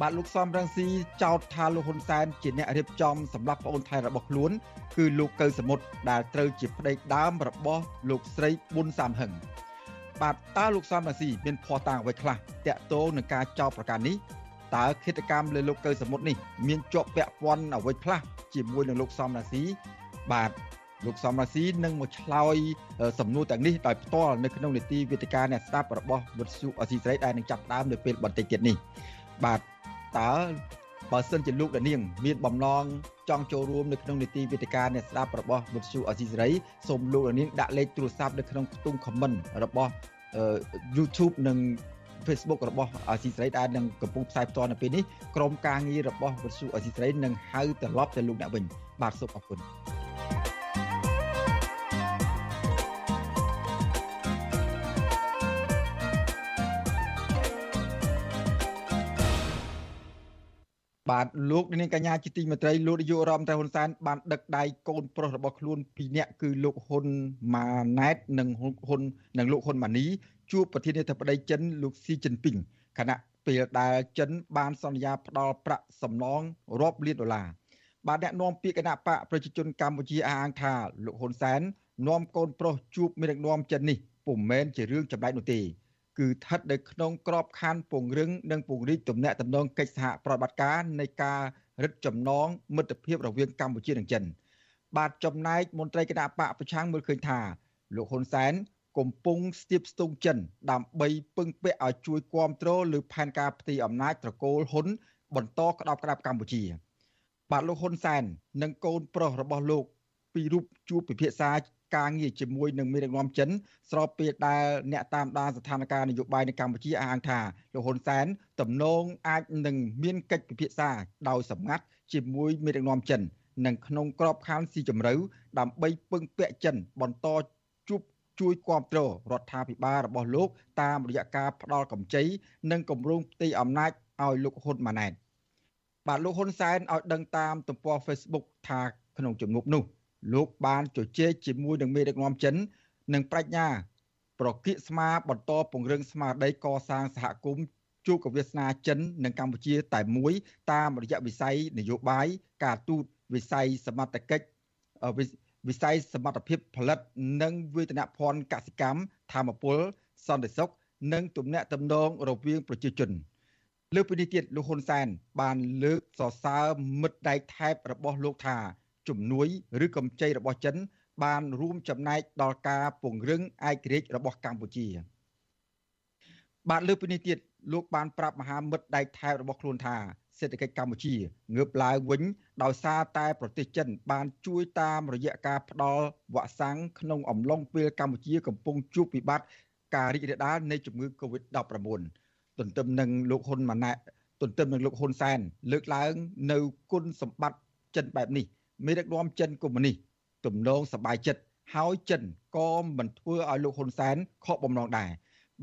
បាទលោកសំរងស៊ីចោទថាលោកហ៊ុនសែនជាអ្នករៀបចំសម្រាប់ប្អូនថៃរបស់ខ្លួន គឺលោកកៅសមុទ្រដែលត្រូវជាប្តីដើមរបស់លោកស្រីប៊ុនសាមហឹងបាទតើលោកសំរងស៊ីមានភ័ស្តុតាងអ្វីខ្លះតាក់ទងនឹងការចោទប្រកាន់នេះតើគិតកម្មលើលោកកៅសមុទ្រនេះមានជាប់ពាក់ព័ន្ធអ្វីខ្លះជាមួយនឹងលោកសំរងស៊ីបាទលោកសំរាស៊ីនឹងមកឆ្លើយសំណួរទាំងនេះដោយផ្ទាល់នៅក្នុងនីតិវិទ្យាអ្នកស្ដាប់របស់វិទ្យុអស៊ីសេរីដែលនឹងចាប់ផ្ដើមនៅពេលបន្តិចទៀតនេះ បាទតើបើសិនជាលោកដានាង មានបំណងចង់ចូលរួមនៅក្នុងនីតិវិទ្យាអ្នកស្ដាប់របស់វិទ្យុអស៊ីសេរីសូមលោកដានាងដាក់លេខទូរស័ព្ទនៅក្នុងខ្ទង់ comment របស់ YouTube និង Facebook របស់អស៊ីសេរីដែលនឹងកំពុងផ្សាយផ្ទាល់នៅពេលនេះក្រុមការងាររបស់វិទ្យុអស៊ីសេរីនឹងហៅត្រឡប់ទៅលោកអ្នកវិញបាទសូមអរគុណ បាទលោកនាងកញ្ញាជាទីមេត្រីលោកនាយករដ្ឋមន្ត្រីហ៊ុនសែនបានដឹកដៃកូនប្រុសរបស់ខ្លួនពីរនាក់គឺលោកហ៊ុនម៉ាណែតនិងហ៊ុននិងលោកហ៊ុនម៉ានីជួបប្រធានាធិបតីចិនលោកស៊ីជីនពីងខណៈពេលដែលចិនបានសន្យាផ្ដល់ប្រាក់សំណងរាប់លានដុល្លារបាទអ្នកនាំពាក្យគណៈបកប្រជាជនកម្ពុជាអះអាងថាលោកហ៊ុនសែននាំកូនប្រុសជួបមេដឹកនាំចិននេះពុំមែនជារឿងចម្លែកនោះទេ គឺស្ថិតនៅក្នុងក្របខ័ណ្ឌពង្រឹងនិងពង្រីកទំនាក់ទំនងកិច្ចសហប្រតិបត្តិការនៃការរឹតចំណងមិត្តភាពរវាងកម្ពុជានិងចិន បាទចំណែកមន្ត្រីគណៈបកប្រឆាំងមើលឃើញថាលោកហ៊ុនសែនកំពុងស្ទាបស្ទង់ចិន ដើម្បីពឹងពាក់ឲ្យជួយគ្រប់គ្រងលើផែនការផ្ទៃអំណាចត្រកូលហ៊ុនបន្តក្តោបក្តាប់កម្ពុជា បាទលោកហ៊ុនសែននិងកូនប្រុសរបស់លោកពីររូបជួបពិភាក្សា ការងារជាមួយនឹងមេដឹកនាំចិនស្របពេលដែលអ្នកតាមដានស្ថានភាពនយោបាយនៅកម្ពុជាអះអាងថាលោកហ៊ុនសែនទំនងអាចនឹងមានកិច្ចពិភាក្សាដោយសម្ងាត់ជាមួយមេដឹកនាំចិននិងក្នុងក្របខ័ណ្ឌស៊ីជម្រៅដើម្បីពឹងពាក់ចិនបន្តជួបជួយគ្រប់គ្រងរដ្ឋាភិបាលរបស់លោក តាមរយៈការផ្ដល់កម្ចីនិងគម្រោងផ្ទៃអំណាចឲ្យលោកហ៊ុនម៉ាណែតបាទលោកហ៊ុនសែនឲ្យដឹងតាមទំព័រ Facebook ថាក្នុងជំនួបនោះ លោកបានជជែកជាមួយនឹងមេដឹកនាំចិន និងប្រាជ្ញា ប្រគៀកស្មាបន្តពង្រឹងស្មារតីកសាងសហគមន៍ជួបកវាសនាចិននិងកម្ពុជាតែមួយ តាមរយៈវិស័យនយោបាយការទូតវិស័យសមត្ថកិច្ចវិស័យសមត្ថភាពផលិត និងវេទនភ័ណ្ឌកសិកម្មធម្មពលសន្តិសុខនិងទំនាក់ទំនងរវាងប្រជាជនលើពីនេះទៀតលោកហ៊ុនសែនបានលើកសរសើរមិត្តដៃថែបរបស់លោកថា ជំនួយឬកម្ចីរបស់ចិន បានរួមចំណែកដល់ការពង្រឹងឯករាជ្យរបស់កម្ពុជា បាទលើពីនេះទៀតលោកបានប្រាប់មហាមិត្តដៃថែបរបស់ខ្លួនថាសេដ្ឋកិច្ចកម្ពុជាងើបឡើងវិញដោយសារតែប្រទេសចិន បានជួយតាមរយៈការផ្ដល់វ៉ាក់សាំងក្នុងអំឡុងពេលកម្ពុជាកំពុងជួបវិបត្តិការរីករាលដាលនៃជំងឺ Covid-19 ទន្ទឹមនឹងលោកហ៊ុនម៉ាណែតទន្ទឹមនឹងលោកហ៊ុនសែនលើកឡើង នៅគុណសម្បត្តិចិនបែបនេះ មេដឹកនាំចិនកុម្មុយនីសទំនងសบายចិត្តហើយចិនក៏មិនធ្វើឲ្យលោកហ៊ុនសែនខកបំណងដែរ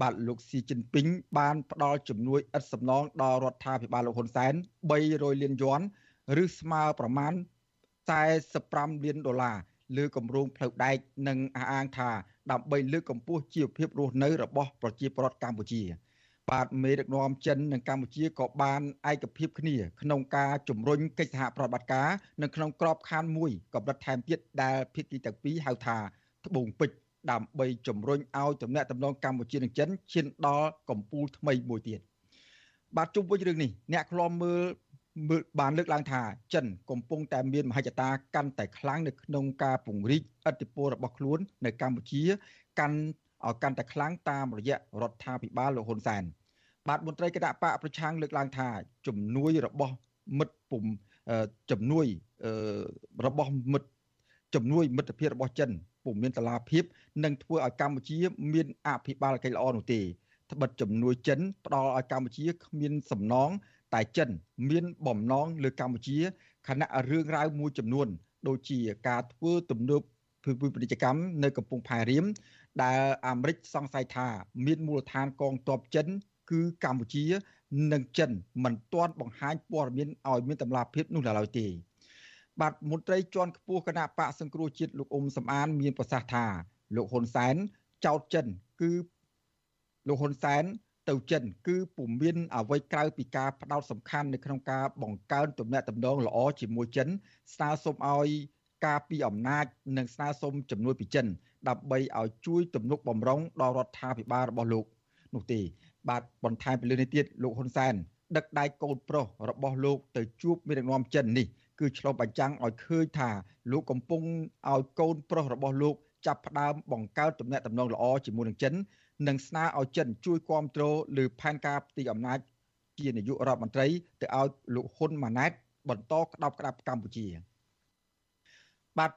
បាទលោកស៊ីជីនពីងបានផ្ដល់ជំនួយឥតសំណងដល់រដ្ឋាភិបាលលោកហ៊ុនសែន300លានយួនឬស្មើប្រមាណ45លានដុល្លារលើគម្រោងផ្លូវដែកនិងអះអាងថាដើម្បីលើកកម្ពស់ជីវភាពរស់នៅរបស់ប្រជាពលរដ្ឋកម្ពុជា បាទមេដឹកនាំចិននិងកម្ពុជាក៏បានឯកភាពគ្នា ក្នុងការជំរុញកិច្ចសហប្រតិបត្តិការនៅក្នុងក្របខ័ណ្ឌមួយកម្រិតថែមទៀតដែលភាគីទាំងពីរហៅថាត្បូងពេជ្រដើម្បីជំរុញឲ្យទំនាក់ទំនងកម្ពុជានិងចិនឈានដល់កំពូលថ្មីមួយទៀតបាទជុំវិញរឿងនេះអ្នកខ្លំមើលមើលបានលើកឡើងថាចិនកំពុងតែមានមហិច្ឆតាកាន់តែខ្លាំងនៅក្នុងការពង្រីកឥទ្ធិពលរបស់ខ្លួននៅកម្ពុជាកាន់ ឲ្យកាន់តែខ្លាំងតាមរយៈរដ្ឋាភិបាលលោកហ៊ុនសែនបាទមន្ត្រីគណៈបកប្រឆាំងលើកឡើងថាជំនួយរបស់មិត្តពុំជំនួយរបស់មិត្តជំនួយមិត្តភាពរបស់ចិនពុំមានតឡាភាពនិងធ្វើឲ្យកម្ពុជា មានអភិបាលកិច្ចល្អនោះទេត្បិតជំនួយចិនផ្ដល់ឲ្យកម្ពុជាគ្មានសំណងតែចិន មានបំណងលើកម្ពុជាខណៈរឿងរ៉ាវមួយចំនួន ដូចជាការធ្វើទំនើបពាណិជ្ជកម្មនៅកំពង់ផែរៀម ដែលអាមេរិកសង្ស័យថាមានមូលដ្ឋានកងទ័ពចិន គឺកម្ពុជានិងចិនមិនទាន់បង្ហាញព័ត៌មានឲ្យមានតម្លាភាពនោះឡើយទេបាទមន្ត្រីជាន់ខ្ពស់គណៈបកសង្គ្រោះជាតិលោកអ៊ុំសំអាន មានប្រសាសន៍ថាលោកហ៊ុនសែនចោតចិន គឺលោកហ៊ុនសែនទៅចិន គឺពុំមានអ្វីក្រៅពីការផ្ដោតសំខាន់នៅក្នុងការបង្កើនទំនាក់ទំនងល្អជាមួយចិនស្នើសុំឲ្យ ការពីអំណាចនិងស្នើសុំជំនួយពីចិនដើម្បីឲ្យជួយទំនុកបំរុងដល់រដ្ឋាភិបាលរបស់លោកនោះទេបាទបន្ថែមពីលើនេះទៀតលោកហ៊ុនសែនដឹកដៃកូនប្រុសរបស់លោកទៅជួបមេដឹកនាំចិននេះគឺឆ្លុះបញ្ចាំងឲ្យឃើញថាលោកកំពុងឲ្យកូនប្រុសរបស់លោកចាប់ផ្ដើមបង្កើតទំនាក់ទំនងល្អជាមួយនឹងចិននិងស្នើឲ្យចិនជួយគ្រប់គ្រងលើផែនការផ្ទៃអំណាចជានាយករដ្ឋមន្ត្រីទៅឲ្យលោកហ៊ុនម៉ាណែតបន្តក្តោបក្តាប់កម្ពុជា បាទ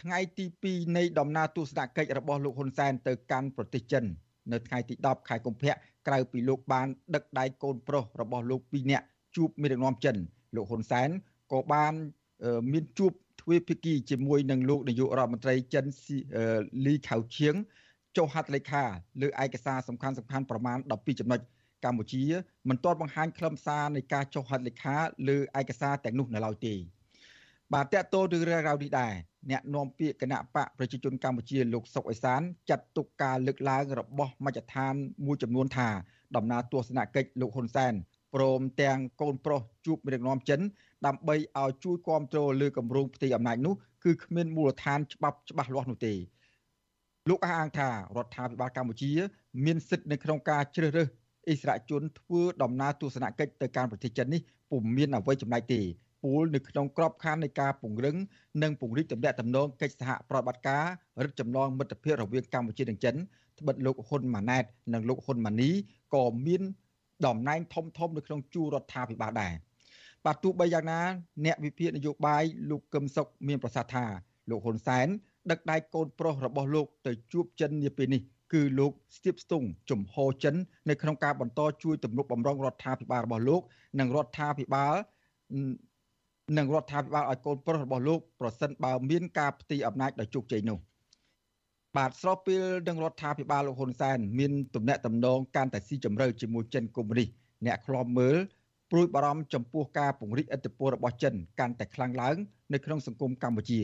ថ្ងៃទី2នៃដំណើរទស្សនកិច្ចរបស់លោកហ៊ុនសែនទៅកាន់ប្រទេសចិន នៅថ្ងៃទី10ខែកុម្ភៈក្រៅពីលោកបានដឹកដៃកូនប្រុសរបស់លោក2នាក់ជួបមេដឹកនាំចិន លោកហ៊ុនសែនក៏បានមានជួបទ្វេភាគីជាមួយនឹងលោកនាយករដ្ឋមន្ត្រីចិនលីខៅឈៀងចុះហត្ថលេខាលើឯកសារសំខាន់សំខាន់ប្រមាណ12ចំណុចកម្ពុជាមិនទាន់បង្ហាញខ្លឹមសារនៃការចុះហត្ថលេខាលើឯកសារទាំងនោះនៅឡើយទេ បាទតកតទៅរឿងរ៉ាវនេះដែរអ្នកនាំពាក្យគណៈបកប្រជាជនកម្ពុជាលោកសុកអេសានចាត់ទុកការលើកឡើងរបស់មជ្ឈដ្ឋានមួយចំនួនថាដំណើរទស្សនកិច្ចលោកហ៊ុនសែនព្រមទាំងកូនប្រុសជួបមេដឹកនាំចិន ដើម្បីឲ្យជួយគ្រប់គ្រងលើគម្រោងផ្ទៃអំណាចនោះគឺគ្មានមូលដ្ឋានច្បាប់ច្បាស់លាស់នោះទេលោកអះអាងថារដ្ឋាភិបាលកម្ពុជា មានសិទ្ធិនៅក្នុងការជ្រើសរើសអិសរាជជនធ្វើដំណើរទស្សនកិច្ចទៅកាន់ប្រទេសចិននេះពុំមានអ្វីចំណែកទេ ពូលនៅក្នុងក្របខ័ណ្ឌនៃការពង្រឹងនិងពង្រីកទំនាក់ទំនងកិច្ចសហប្រតិបត្តិការរឹតចម្លងមិត្តភាពរវាងកម្ពុជានិងចិនត្បិតលោកហ៊ុនម៉ាណែតនិងលោកហ៊ុនម៉ាណីក៏មានតំណែងធំធំនៅក្នុងជួររដ្ឋាភិបាលដែរបាទទោះបីយ៉ាងណាអ្នកវិភាគនយោបាយលោកកឹមសុខមានប្រសាសន៍ថាលោកហ៊ុនសែនដឹកដៃកូនប្រុសរបស់លោកទៅជួបចិននាពេលនេះគឺលោកស្ទាបស្ទង់ជំហរចិននៅក្នុងការបន្តជួយទំនុកបំរុងរដ្ឋាភិបាលរបស់លោក និងរដ្ឋាភិបាល និងរដ្ឋាភិបាលឲ្យកូនប្រុសរបស់លោកប្រសិនបើមានការផ្ទីអំណាចដោយជោគជ័យនោះបាទស្របពេលនឹងរដ្ឋាភិបាលលោកហ៊ុនសែនមានទំនាក់ទំនងកាន់តែស៊ីជម្រៅជាមួយចិនកុម្មុយនីសអ្នកខ្លាំមើលព្រួយបារម្ភចំពោះការពង្រីកឥទ្ធិពលរបស់ចិនកាន់តែខ្លាំងឡើងនៅក្នុងសង្គមកម្ពុជា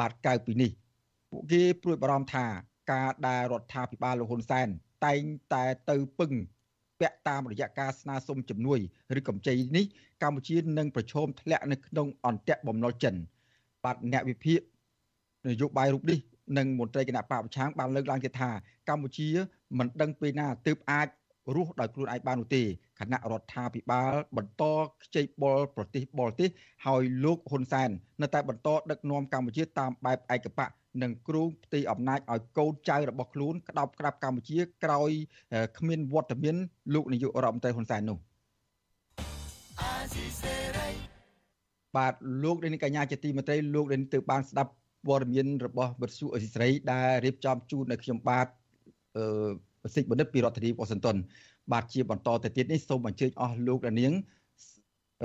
បាទកៅពីនេះពួកគេព្រួយបារម្ភថាការដែលរដ្ឋាភិបាលលោកហ៊ុនសែនតែងតែទៅពឹង ពាក់តាមរយៈការស្នើសុំជំនួយឬកម្ចីនេះកម្ពុជានឹងប្រឈមធ្លាក់នៅក្នុងអន្ទាក់បំណុលចិនបាទអ្នកវិភាគនយោបាយរូបនេះនិងមន្ត្រីគណៈបកប្រឆាំងបានលើកឡើងទៀតថាកម្ពុជាមិនដឹងពេលណាទើបអាចរស់ដោយខ្លួនឯងបាននោះទេគណៈរដ្ឋាភិបាលបន្តខ្ចីបុលប្រទេសបរទេសហើយលោកហ៊ុនសែននៅតែបន្តដឹកនាំកម្ពុជាតាមបែបឯកបក និងគ្រូផ្ទៃអំណាចឲ្យកូនចៅរបស់ខ្លួនក្តោបក្តាប់កម្ពុជាក្រោយគ្មានវត្តមានលោកនាយករដ្ឋមន្ត្រីហ៊ុនសែននោះបាទលោកនាងកញ្ញាជាទីមេត្រីលោកនាងទើបបានស្ដាប់ព័ត៌មានរបស់វិទ្យុអេស៊ីស្រីដែលរៀបចំជូននៅខ្ញុំបាទអឺប្រសិទ្ធបណ្ឌិតពីរដ្ឋធានីវ៉ាស៊ីនតោនបាទជាបន្តទៅទៀតនេះសូមអញ្ជើញអស់លោកនាង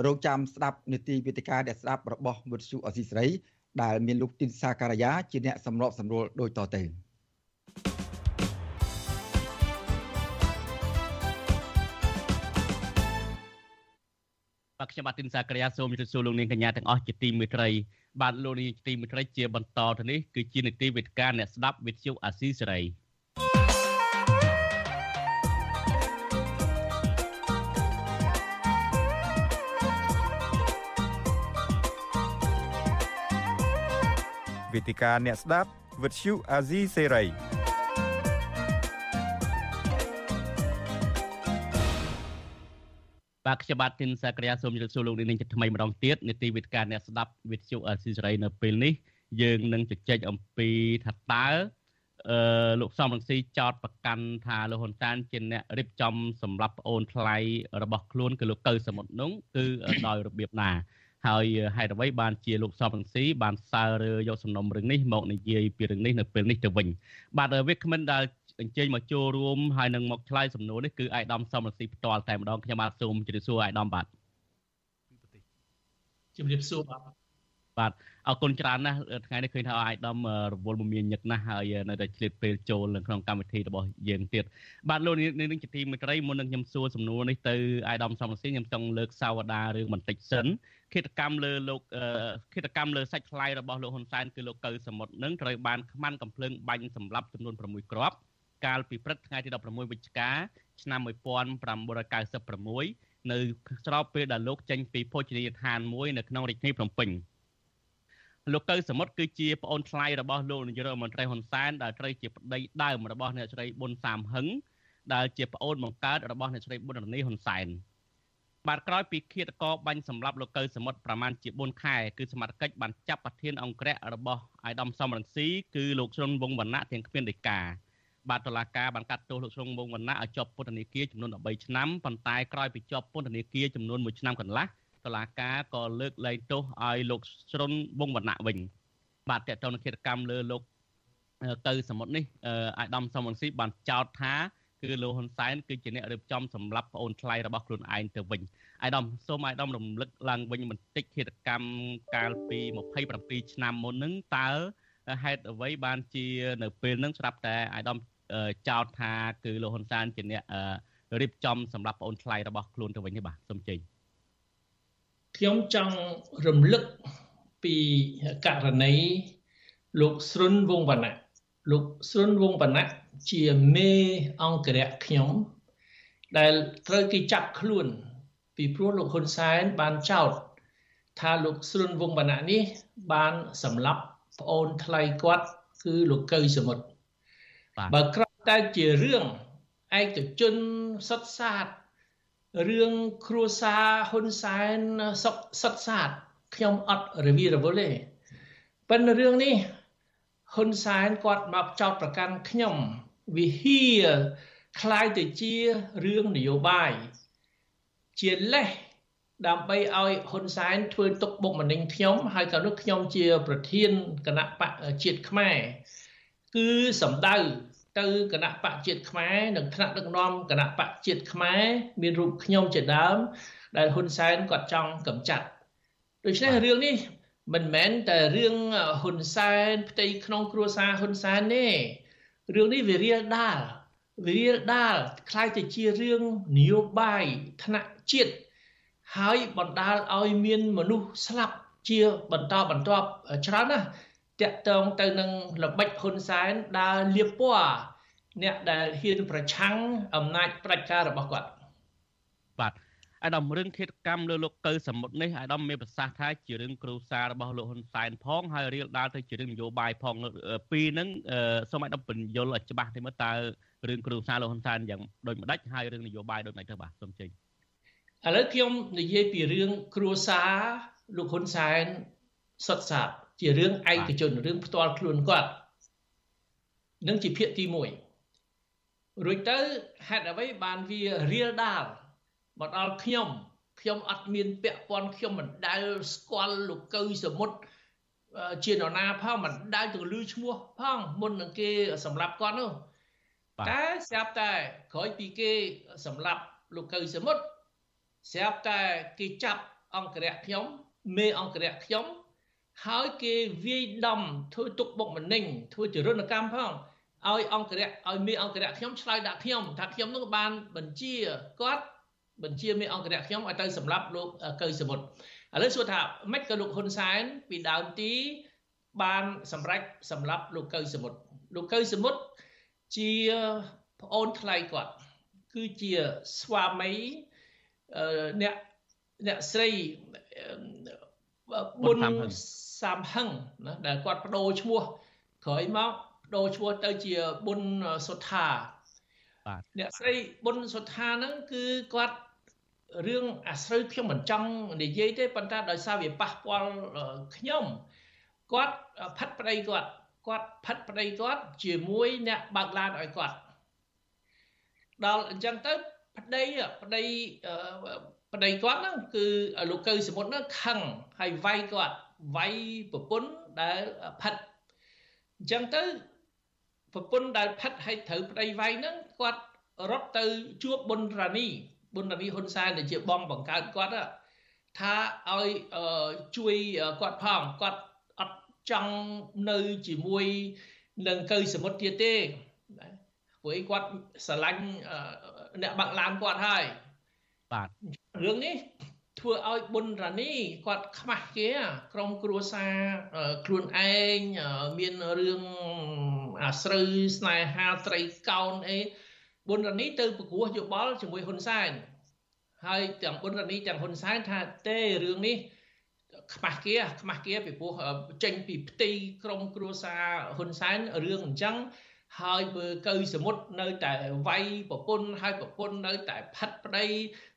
រងចាំស្ដាប់នីតិវិទ្យាដែលស្ដាប់របស់វិទ្យុអេស៊ីស្រី ដែលមានលោកទីនសាការីយ៉ាជាអ្នកសម្របសម្រួលដូចតទៅបាទខ្ញុំបាទទីនសាក្រាសូមជម្រាបសួរលោកនាងកញ្ញាទាំងអស់ជាទីមេត្រីបាទលោកនាងជាទីមេត្រីជាបន្តទៅនេះគឺជានីតិវិទ្យាអ្នកស្ដាប់វិទ្យុអាស៊ីសេរី វេទិកាអ្នកស្ដាប់វិទ្យុអាស៊ីសេរីបាទខ្ញុំបាទទីនសាក្រាសូមជម្រាបសួរលោកនាងជាថ្មីម្ដងទៀតនេតិវិទ្យាអ្នកស្ដាប់វិទ្យុអាស៊ីសេរីនៅពេលនេះយើងនឹងជជែកអំពីថាតើអឺលោកសំរងស៊ីចោតប្រកាន់ថាលោកហ៊ុនតានជាអ្នករៀបចំសម្រាប់ប្អូនថ្លៃរបស់ខ្លួនគឺលោកកៅសមុទ្រនោះគឺដោយរបៀបណា ហើយហេតុអ្វីបានជាលោកសំរងស៊ីបានសើរើយកសំណុំរឿងនេះមកនិយាយពីរឿងនេះនៅពេលនេះទៅវិញបាទវាគ្មិនដែលអញ្ជើញមកចូលរួមហើយនឹងមកឆ្លើយសំណួរនេះគឺអាយដាមសំរងស៊ីផ្ទាល់តែម្ដងខ្ញុំបាទសូមជម្រាបសួរអាយដាមបាទជម្រាបសួរបាទបាទអរគុណច្រើនណាស់ថ្ងៃនេះឃើញថាអាយដាមរវល់មមាញឹកណាស់ហើយនៅតែឆ្លៀតពេលចូលក្នុងកម្មវិធីរបស់យើងទៀតបាទលោកនាងជាទីមេត្រីមុននឹងខ្ញុំសួរសំណួរនេះទៅអាយដាមសំរងស៊ីខ្ញុំចង់លើកសាវតារឿងបន្តិចសិន ឃាតកម្មលើលោកឃាតកម្មលើសាច់ថ្លៃរបស់លោកហ៊ុនសែនគឺលោកកៅសមុទ្រនឹងត្រូវបានខ្មាន់កំភ្លើងបាញ់សម្លាប់ចំនួន6គ្រាប់កាលពីព្រឹកថ្ងៃទី16វិច្ឆិកាឆ្នាំ1996នៅស្របពេលដែលលោកចេញពីភោជនីយដ្ឋានមួយនៅក្នុងរាជធានីភ្នំពេញលោកកៅសមុទ្រគឺជាប្អូនថ្លៃរបស់លោកនាយករដ្ឋមន្ត្រីហ៊ុនសែនដែលត្រូវជាប្តីដើមរបស់អ្នកស្រីប៊ុនសាមហឹងដែលជាប្អូនបង្កើតរបស់អ្នកស្រីប៊ុនរនីហ៊ុនសែន បាទក្រោយពីឃាតករបាញ់សម្លាប់លោកកៅសមុទ្រប្រមាណជា4ខែគឺសមត្ថកិច្ចបានចាប់ប្រធានអង្គរៈរបស់អាយដាមសំរងស៊ីគឺលោកជ្រុនវងវណ្ណៈទាំងគ្មានដីកាបាទតុលាការបានកាត់ទោសលោកជ្រុនវងវណ្ណៈឲ្យជាប់ពន្ធនាគារចំនួន13ឆ្នាំប៉ុន្តែក្រោយពីជាប់ពន្ធនាគារចំនួន1ឆ្នាំកន្លះតុលាការក៏លើកលែងទោសឲ្យលោកជ្រុនវងវណ្ណៈវិញបាទតើតើនគិតកម្មលើលោកទៅសមុទ្រនេះអាយដាមសំរងស៊ីបានចោទថា គឺលោកហ៊ុនសែនគឺជាអ្នករៀបចំសម្រាប់ប្អូនថ្លៃរបស់ខ្លួនឯងទៅវិញអាយដាមសូមអាយដាមរំលឹកឡើងវិញបន្តិចហេតុកម្មកាលពី27ឆ្នាំមុនហ្នឹងតើហេតុអ្វីបានជានៅពេលហ្នឹងស្រាប់តែអាយដាមចោទថាគឺលោកហ៊ុនសែនជាអ្នករៀបចំសម្រាប់ប្អូនថ្លៃរបស់ខ្លួនទៅវិញទេបាទសូមជ័យខ្ញុំចង់រំលឹកពីករណីលោកស្រុនវងវណ្ណៈលោកស្រុនវងវណ្ណៈ ជាមេអង្គរៈខ្ញុំ ដែលត្រូវគេចាប់ខ្លួន ពីព្រោះលោកហ៊ុនសែនបានចោទថាលោកស្រុនវងវណ្ណៈនេះ បានសម្លាប់ប្អូនថ្លៃគាត់ គឺលោកកៅសមុទ្របើក្រៅតែជារឿងឯកជនសុតសាតរឿងគ្រួសារហ៊ុនសែនសុកសុតសាតខ្ញុំអត់រវីរវល់ទេប៉ុន្តែរឿងនេះហ៊ុនសែនគាត់មកចោទប្រកាន់ខ្ញុំ វិហាคล้ายទៅជារឿងនយោបាយជាលេសដើម្បីឲ្យហ៊ុនសែនធ្វើទុកបុកម្នេញខ្ញុំហើយក៏នោះខ្ញុំជាប្រធានគណៈបកជាតិខ្មែរគឺសម្ដៅទៅគណៈបកជាតិខ្មែរនិងថ្នាក់ដឹកនាំគណៈបកជាតិខ្មែរមានរូបខ្ញុំជាដើមដែលហ៊ុនសែនគាត់ចង់កម្ចាត់ដូច្នេះរឿងនេះមិនមែនតែរឿងហ៊ុនសែនផ្ទៃក្នុងគ្រួសារហ៊ុនសែនទេ រឿងនេះវារៀលដាលវារៀលដាលคล้ายទៅជារឿងនយោបាយថ្នាក់ជាតិហើយបណ្ដាលឲ្យមានមនុស្សស្លាប់ជាបន្តបន្ទាប់ច្រើនណាស់តាក់ទងទៅនឹងល្បិចហ៊ុនសែនដើរលៀបពណ៌អ្នកដែលហ៊ានប្រឆាំងអំណាចប្រជាការរបស់គាត់បាទ អាដាមរឿងឃាតកម្មលើលោកកៅសមុទ្រនេះអាដាមមានប្រសាសន៍ថាជារឿងគ្រូសាររបស់លោកហ៊ុនសែនផងហើយរៀលដាលទៅជារឿងនយោបាយផងពីហ្នឹងសូមអាដាមបញ្យល់ឲ្យច្បាស់ទៅមើលតើរឿងគ្រូសារលោកហ៊ុនសែនយ៉ាងដូចម្ដេចហើយរឿងនយោបាយដូចម្ដេចទៅបាទសូមចេញឥឡូវខ្ញុំនិយាយពីរឿងគ្រួសារលោកហ៊ុនសែនសុតសាបជារឿងឯកជនរឿងផ្ទាល់ខ្លួនគាត់នឹងជាភាគទី1រួចទៅហេតុអ្វីបានវារៀលដាល មកដល់ខ្ញុំខ្ញុំអត់មានពាក់ព័ន្ធខ្ញុំមិនដែលស្គាល់លោកកៅសមុទ្រជានរណាផងមិនដែលទៅលឺឈ្មោះផងមុននឹងគេសម្លាប់គាត់នោះតែស្រាប់តែក្រោយពីគេសម្លាប់លោកកៅសមុទ្រស្រាប់តែគេចាប់អង្គរៈខ្ញុំមេអង្គរៈខ្ញុំហើយគេវាយដំធ្វើទុកបុកម្នេញធ្វើចរណកម្មផងឲ្យអង្គរៈឲ្យមេអង្គរៈខ្ញុំឆ្លើយដាក់ខ្ញុំថាខ្ញុំនឹងបានបញ្ជាគាត់ បញ្ជាមេអង្គរៈខ្ញុំឲ្យទៅសម្លាប់លោកកៅសមុទ្រឥឡូវសួរថាម៉េចក៏លោកហ៊ុនសែនពីដើមទីបានសម្រេចសម្លាប់លោកកៅសមុទ្រលោកកៅសមុទ្រជាប្អូនថ្លៃគាត់ គឺជាស្វាមីអ្នកអ្នកស្រីប៊ុនសាមហឹងណាដែលគាត់បដូរឈ្មោះក្រោយមកបដូរឈ្មោះទៅជាប៊ុនសុថាបាទអ្នកស្រីប៊ុនសុថាហ្នឹងគឺគាត់ រឿងអាស្រូវខ្ញុំមិនចង់និយាយទេប៉ុន្តែដោយសារវាប៉ះពាល់ខ្ញុំគាត់ផិតប្តីគាត់គាត់ផិតប្តីគាត់ជាមួយអ្នកបើកឡានឲ្យគាត់ដល់អញ្ចឹងទៅប្តីប្តីប្តីគាត់ហ្នឹងគឺលោកកៅសមុទ្រហ្នឹងខឹងហើយវាយគាត់វាយប្រពន្ធដែលផិតអញ្ចឹងទៅប្រពន្ធដែលផិតឲ្យត្រូវប្តីវាយហ្នឹងគាត់រត់ទៅជួបប៊ុនរ៉ានី ប៊ុនរ៉ានីហ៊ុនសែនដែលជាបងបង្កើតគាត់ថាឲ្យជួយគាត់ផងគាត់អត់ចង់នៅជាមួយនឹងកៅសមុទ្រទៀតទេព្រោះអីគាត់ស្រឡាញ់អ្នកបាក់ឡានគាត់ហើយបាទរឿងនេះធ្វើឲ្យប៊ុនរ៉ានីគាត់ខ្មាស់គេក្រុមគ្រួសារខ្លួនឯងមានរឿងអាស្រូវស្នេហាត្រីកោណអី ប៊ុនរ៉ានីទៅប្រគោះយោបល់ជាមួយហ៊ុនសែនហើយទាំងប៊ុនរ៉ានីទាំងហ៊ុនសែនថាទេរឿងនេះខ្មាស់គេខ្មាស់គេពីព្រោះចេញពីផ្ទៃក្រុមគ្រួសារហ៊ុនសែនរឿងអញ្ចឹងហើយបើកៅសមុទ្រនៅតែវាយប្រពន្ធហើយប្រពន្ធនៅតែផាត់ប្តី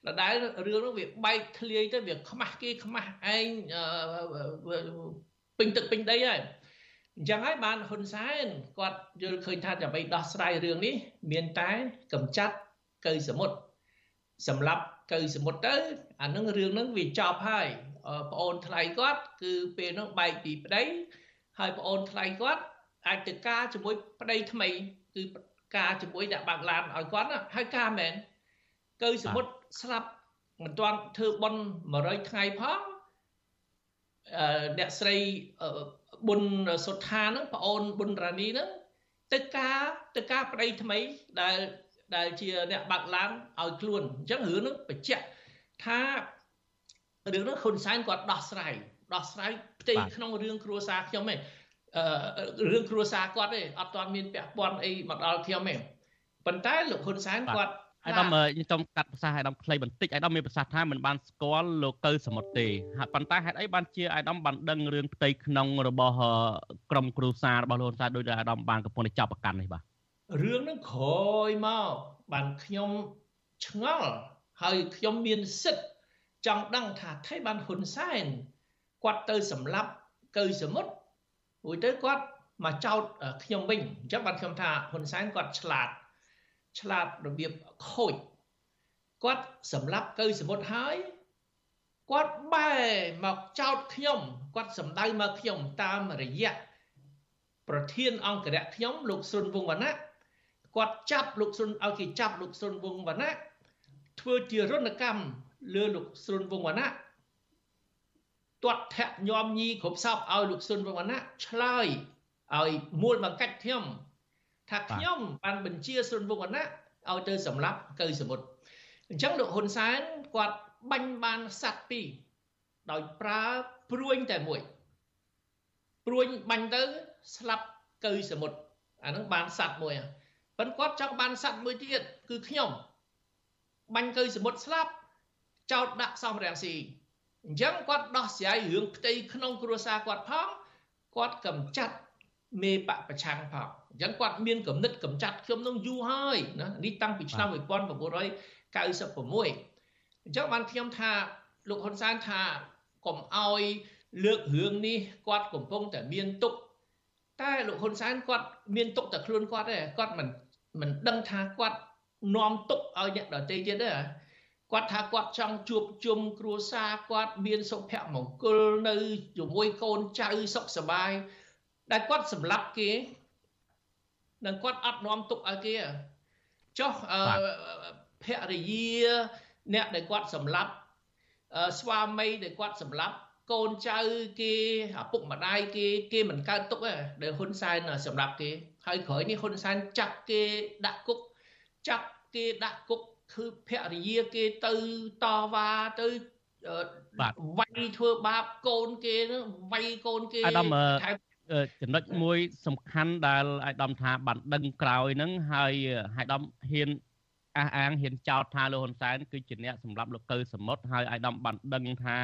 ដដែលរឿងនោះវាបែកធ្លាយទៅវាខ្មាស់គេខ្មាស់ឯងពេញទឹកពេញដីហើយ អញ្ចឹងហើយបានហ៊ុនសែនគាត់យល់ឃើញថាដើម្បីដោះស្រាយរឿងនេះ មានតែកម្ចាត់កៅសមុទ្រសម្រាប់កៅសមុទ្រទៅអានឹងរឿងហ្នឹងវាចប់ហើយប្អូនថ្លៃគាត់គឺពេលហ្នឹងបែកពីប្តីហើយប្អូនថ្លៃគាត់អាចទៅការជាមួយប្តីថ្មី គឺការជាមួយដាក់បាក់ឡានឲ្យគាត់ហើយការមែនកៅសមុទ្រស្លាប់មិនទាន់ធ្វើបន់100ថ្ងៃផងអឺអ្នកស្រី ប៊ុនសុថាហ្នឹងប្អូនប៊ុនរ៉ានីហ្នឹងទៅការទៅការប្តីថ្មីដែលដែលជាអ្នកបាក់ឡានឲ្យខ្លួនអញ្ចឹងរឿងហ្នឹងបញ្ជាក់ថារឿងហ្នឹងហ៊ុនសែនគាត់ដោះស្រាយដោះស្រាយផ្ទៃក្នុងរឿងគ្រួសារខ្ញុំឯងរឿងគ្រួសារគាត់ទេអត់ទាន់មានពាក់ព័ន្ធអីមកដល់ខ្ញុំទេប៉ុន្តែលោកហ៊ុនសែនគាត់ អាដាមខ្ញុំកាត់ប្រសាសន៍អាដាមខ្លីបន្តិចអាដាមមានប្រសាសន៍ថាមិនបានស្គាល់លោកកៅសមុទ្រទេហើយប៉ុន្តែហេតុអីបានជាអាដាមបានដឹងរឿងផ្ទៃក្នុងរបស់ក្រុមគ្រួសាររបស់លោកហ៊ុនសែនដោយដែលអាដាមបានកំពុងតែចាប់ប្រកាន់នេះបាទរឿងហ្នឹងក្រោយមកបានខ្ញុំឆ្ងល់ហើយខ្ញុំមានសិទ្ធចង់ដឹងថាថៃបានហ៊ុនសែនគាត់ទៅសម្លាប់កៅសមុទ្ររួចទៅគាត់មកចោតខ្ញុំវិញអញ្ចឹងបានខ្ញុំថាហ៊ុនសែនគាត់ឆ្លាត ឆ្លាតរបៀបខូចគាត់សម្លាប់កៅសមុទ្រហើយគាត់បែរមកចោតខ្ញុំគាត់សម្ដៅមកខ្ញុំតាមរយៈប្រធានអង្គរៈខ្ញុំលោកស៊ុនវងវណ្ណៈគាត់ចាប់លោកស៊ុនឲ្យគេចាប់លោកស៊ុនវងវណ្ណៈធ្វើជារណកម្មលើលោកស៊ុនវងវណ្ណៈទាត់ធាក់ញោមញីគ្រប់សពឲ្យលោកស៊ុនវងវណ្ណៈឆ្លើយឲ្យមូលបង្កាច់ខ្ញុំ ថាខ្ញុំបានបញ្ជាស៊ុនវងវណ្ណៈឲ្យទៅសម្លាប់កៅសមុទ្រអញ្ចឹងលោកហ៊ុនសែនគាត់បាញ់បានសัตว์ពីរដោយប្រើព្រួយតែមួយព្រួយបាញ់ទៅស្លាប់កៅសមុទ្រអានឹងបានសัตว์មួយប៉ុន្តែគាត់ចង់បានសัตว์មួយទៀតគឺខ្ញុំបាញ់កៅសមុទ្រស្លាប់ចោតដាក់សំរាំងស៊ីអញ្ចឹងគាត់ដោះស្រាយរឿងផ្ទៃក្នុងគ្រួសារគាត់ផងគាត់កំចាត់មេបពប្រឆាំងផង អញ្ចឹងគាត់មានគំនិតកំចាត់ខ្ញុំនឹងយូរហើយណានេះតាំងពីឆ្នាំ1996អញ្ចឹងបានខ្ញុំថាលោកហ៊ុនសែនថាកុំអោយលើករឿងនេះគាត់កំពុងតែមានទុកតែលោកហ៊ុនសែនគាត់មានទុកតែខ្លួនគាត់ទេគាត់មិនមិនដឹងថាគាត់នាំទុកឲ្យអ្នកដទៃទៀតទេគាត់ថាគាត់ចង់ជួបជុំគ្រួសារគាត់មានសុភមង្គលនៅជាមួយកូនចៅសុខសប្បាយដែលគាត់សម្លាប់គេ នឹងគាត់អត់នាំទុកឲ្យគេចុះភរិយាអ្នកដែលគាត់សម្លាប់ស្វាមីដែលគាត់សម្លាប់កូនចៅគេឪពុកម្ដាយគេគេមិនកើតទុកទេដែលហ៊ុនសែនសម្លាប់គេហើយក្រោយនេះហ៊ុនសែនចាប់គេដាក់គុកចាប់គេដាក់គុកគឺភរិយាគេទៅតវ៉ាទៅវាយធ្វើបាបកូនគេហ្នឹងវាយកូនគេអាដាម ចំណុចមួយសំខាន់ដែលអាយដាមថាបានដឹងក្រោយហ្នឹងហើយអាយដាមហ៊ានអះអាងហ៊ានចោទថាលោកហ៊ុនសែនគឺជាអ្នកសម្រាប់លោកកៅសមុទ្រហើយអាយដាមបានដឹងថា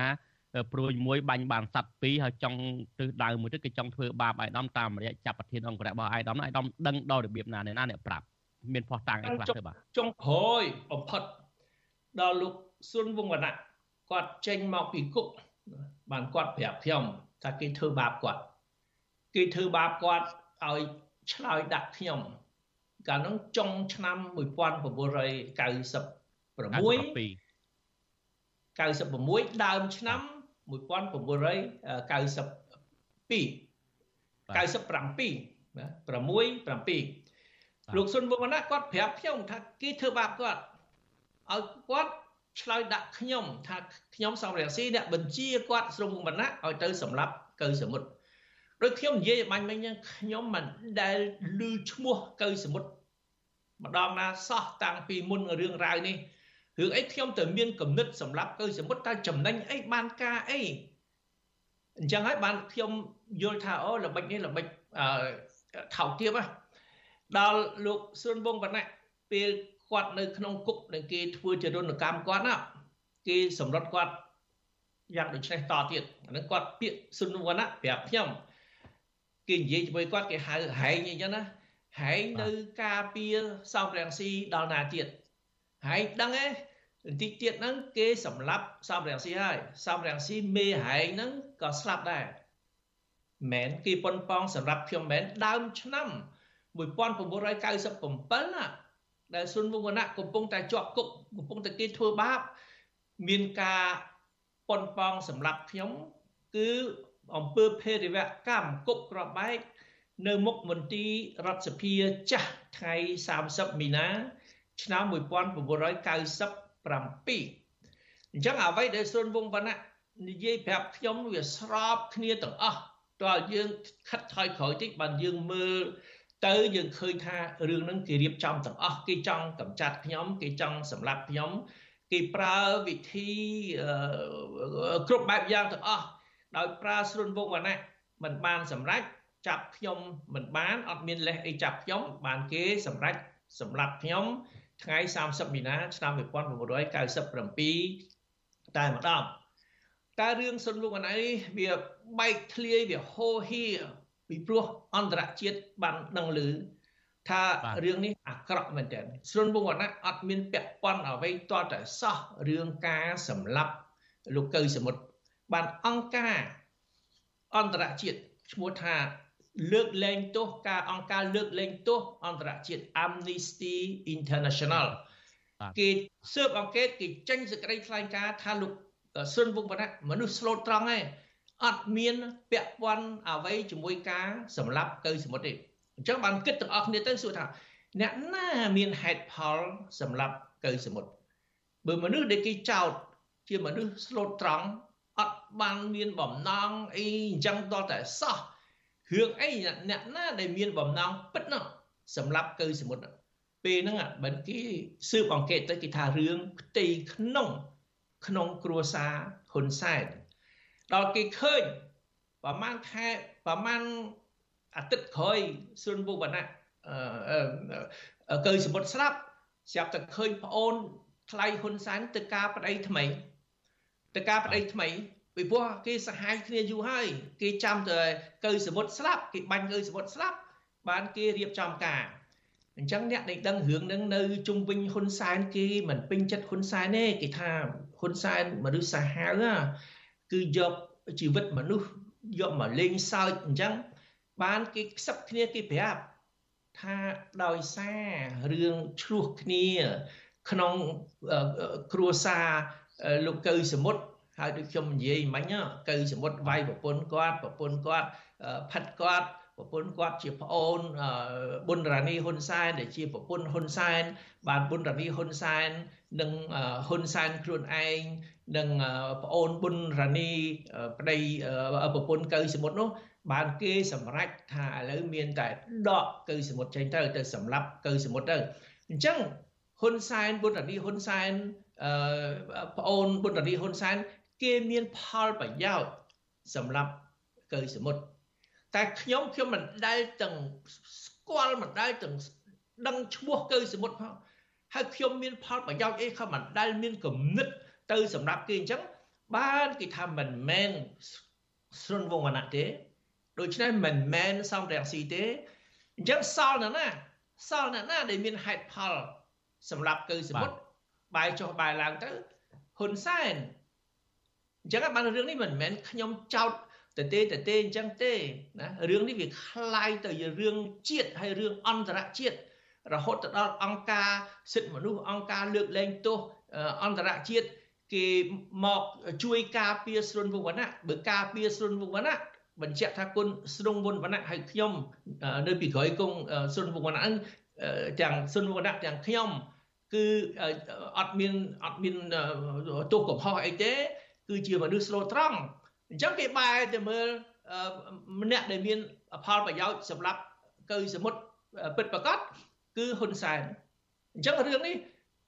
ព្រួយមួយបាញ់បានសัตว์ពីរហើយចង់ទិសដៅមួយទៀតគេចង់ធ្វើបាបអាយដាមតាមរយៈចាប់ប្រធានអង្គរៈរបស់អាយដាមអាយដាមដឹងដល់របៀបណាអ្នកណាអ្នកប្រាប់មានផោះតាំងអីខ្លះទៅបាទចុងក្រោយបំផុតដល់លោកស៊ុនវងវណ្ណៈគាត់ចេញមកពីគុកបានគាត់ប្រាប់ខ្ញុំថាគេធ្វើបាបគាត់ គេធ្វើបាបគាត់ឲ្យឆ្លើយដាក់ខ្ញុំកាលនោះចុងឆ្នាំ1996 96ដើមឆ្នាំ1992 97ណា6 7លោកស៊ុនវណ្ណៈគាត់ប្រាប់ខ្ញុំថាគេធ្វើបាបគាត់ឲ្យគាត់ឆ្លើយដាក់ខ្ញុំថាខ្ញុំសំរងស៊ីអ្នកបញ្ជាគាត់ស្រុងវណ្ណៈឲ្យទៅសម្លាប់កៅសមុទ្រ ដូចខ្ញុំនិយាយបាញ់មិញហ្នឹងខ្ញុំមិនដែលឮឈ្មោះកៅសមុទ្រម្ដងណាសោះតាំងពីមុនរឿងរ៉ាវនេះរឿងអីខ្ញុំទៅមានគំនិតសម្រាប់កៅសមុទ្រតែចំណេញអីបានការអីអញ្ចឹងហើយបានខ្ញុំយល់ថាអូល្បិចនេះល្បិចថោកទាបដល់លោកស៊ុនវងវណ្ណៈពេលគាត់នៅក្នុងគុកដែលគេធ្វើជារនកម្មគាត់ណាគេសម្រុតគាត់យ៉ាងដូចនេះតទៀតអានឹងគាត់ពាក្យស៊ុនវណ្ណៈប្រាប់ខ្ញុំ គេនិយាយជាមួយគាត់គេហៅហែងអីចឹងណាហើយនៅការពារសំរងស៊ីដល់ណាទៀតហើយដឹងទេបន្តិចទៀតហ្នឹងគេសម្លាប់សំរងស៊ីហើយសំរងស៊ីមេហែងហ្នឹងក៏ស្លាប់ដែរមែនគេប៉ុនប៉ងសម្រាប់ខ្ញុំមែនដើមឆ្នាំ1997ណាដែលស៊ុនវងវណ្ណៈកំពុងតែជាប់គុកកំពុងតែគេធ្វើបាបមានការប៉ុនប៉ងសម្រាប់ខ្ញុំគឺ អំពើភេរវកម្មគុកក្របបែកនៅមុខមន្ទីររដ្ឋសភាចាស់ថ្ងៃ30មីនា ឆ្នាំ1997អញ្ចឹងអ្វីដែលស៊ុនវងវណ្ណៈនិយាយប្រាប់ខ្ញុំវាស្របគ្នាទាំងអស់តើយើងខិតថយក្រោយតិចបានយើងមើលទៅយើងឃើញថារឿងហ្នឹងគេរៀបចំទាំងអស់គេចង់កម្ចាត់ខ្ញុំគេចង់សម្លាប់ខ្ញុំគេប្រើវិធីគ្រប់បែបយ៉ាងទាំងអស់ ដោយប្រើស្រុនវងវណ្ណៈមិនបានសម្រេចចាប់ខ្ញុំមិនបានអត់មានលេសអីចាប់ខ្ញុំបានគេសម្រេចសម្លាប់ខ្ញុំថ្ងៃ30មីនាឆ្នាំ1997តែម្ដងតែរឿងសុនវងវណ្ណៈនេះវាបែកធ្លាយវាហូរហៀពីព្រោះអន្តរជាតិបានដឹងឮថារឿងនេះអាក្រក់មែនទែនស្រុនវងវណ្ណៈអត់មានពាក់ព័ន្ធអ្វីតតែសោះរឿងការសម្លាប់លោកកៅសមុទ្រ បានអង្គការអន្តរជាតិឈ្មោះថាលើកលែងទោសការអង្គការលើកលែងទោសអន្តរជាតិ Amnesty International គេស៊ើបអង្កេតគេចេញសេចក្តីថ្លែងការណ៍ថាលោកស៊ុនវងវណ្ណៈមនុស្សស្លូតត្រង់ឯងអត់មានពាក់ព័ន្ធអ្វីជាមួយការសម្លាប់កៅសមុទ្រទេអញ្ចឹងបានគិតទាំងអស់គ្នាទៅសួរថាអ្នកណាមានហេតុផលសម្លាប់កៅសមុទ្របើមនុស្សដែលគេចោទជាមនុស្សស្លូតត្រង់អត់ បានមានបំណងអីអញ្ចឹងតតែសោះរឿងអីអ្នកណាដែលមានបំណងពិតនោះសម្រាប់កៅសមុទ្រពេលហ្នឹងបើគេស៊ើបអង្កេតទៅគេថារឿងផ្ទៃក្នុងក្នុងគ្រួសារហ៊ុនសែនដល់គេឃើញប្រហែលខែប្រហែលអាទិត្យក្រោយស៊ុនពុវណ្ណៈកៅសមុទ្រស្រាប់ស្រាប់តែឃើញប្អូនថ្លៃហ៊ុនសែនទៅការប្តីថ្មីទៅការប្តីថ្មី ពីព្រោះគេសហាយគ្នាយូរហើយគេចាំតែកៅសមុទ្រស្លាប់គេបាញ់កៅសមុទ្រស្លាប់បានគេរៀបចំការអញ្ចឹងអ្នកដែលដឹងរឿងហ្នឹងនៅជុំវិញហ៊ុនសែនគេមិនពេញចិត្តហ៊ុនសែនទេគេថាហ៊ុនសែនមនុស្សសាហាវគឺយកជីវិតមនុស្សយកមកលេងសើចអញ្ចឹងបានគេខ្សឹបគ្នាគេប្រាប់ថាដោយសាររឿងឆ្លោះគ្នាក្នុងគ្រួសារលោកកៅសមុទ្រ ហើយដូចខ្ញុំនិយាយមិញកៅសមុទ្រវាយប្រពន្ធគាត់ប្រពន្ធគាត់ផិតគាត់ប្រពន្ធគាត់ជាប្អូនប៊ុនរ៉ានីហ៊ុនសែនដែលជាប្រពន្ធហ៊ុនសែនបានប៊ុនរ៉ានីហ៊ុនសែននិងហ៊ុនសែនខ្លួនឯងនិងប្អូនប៊ុនរ៉ានីប្តីប្រពន្ធកៅសមុទ្រនោះ បានគេសម្រេចថាឥឡូវមានតែដកកៅសមុទ្រចេញទៅទៅសម្លាប់កៅសមុទ្រទៅអញ្ចឹងហ៊ុនសែនប៊ុនរ៉ានីហ៊ុនសែនអឺប្អូនប៊ុនរ៉ានីហ៊ុនសែន គេមានផលប្រយោជន៍សម្រាប់កៅសមុទ្រតែខ្ញុំខ្ញុំមិនដែលទាំងស្គាល់មិនដែលទាំងដឹងឈ្មោះកៅសមុទ្រផងហើយខ្ញុំមានផលប្រយោជន៍អីក៏មិនដែលមានគំនិតទៅសម្រាប់គេអញ្ចឹងបានគេថាមិនមែនស្រុនវងវណ្ណៈទេដូច្នេះមិនមែនសំរងស៊ីទេអញ្ចឹងសល់ណាណាសល់ណាណាដែលមានហេតុផលសម្រាប់គឺសមុទ្របាយចុះបាយឡើងទៅហ៊ុនសែន អញ្ចឹងបានរឿងនេះមិនមែនខ្ញុំចោតទៅទេទៅទេអញ្ចឹងទេណារឿងនេះវាคล้ายទៅជារឿងជាតិហើយរឿងអន្តរជាតិរហូតទៅដល់អង្គការសិទ្ធិមនុស្សអង្គការលើកលែងទោសអន្តរជាតិគេមកជួយការពារស្រុនវងវណ្ណៈបើការពារស្រុនវងវណ្ណៈបញ្ជាក់ថាគុណស្រុងវណ្ណៈហើយខ្ញុំនៅពីក្រោយគង់ស្រុនវងវណ្ណៈទាំងស្រុនវណ្ណៈទាំងខ្ញុំគឺអត់មានអត់មានទោសកំហុសអីទេ គឺជាមនុស្សស្លូតត្រង់អញ្ចឹងគេបែរទៅមើលម្នាក់ដែលមានផលប្រយោជន៍សម្រាប់កៅសមុទ្រពិតប្រកបគឺហ៊ុនសែនអញ្ចឹងរឿងនេះ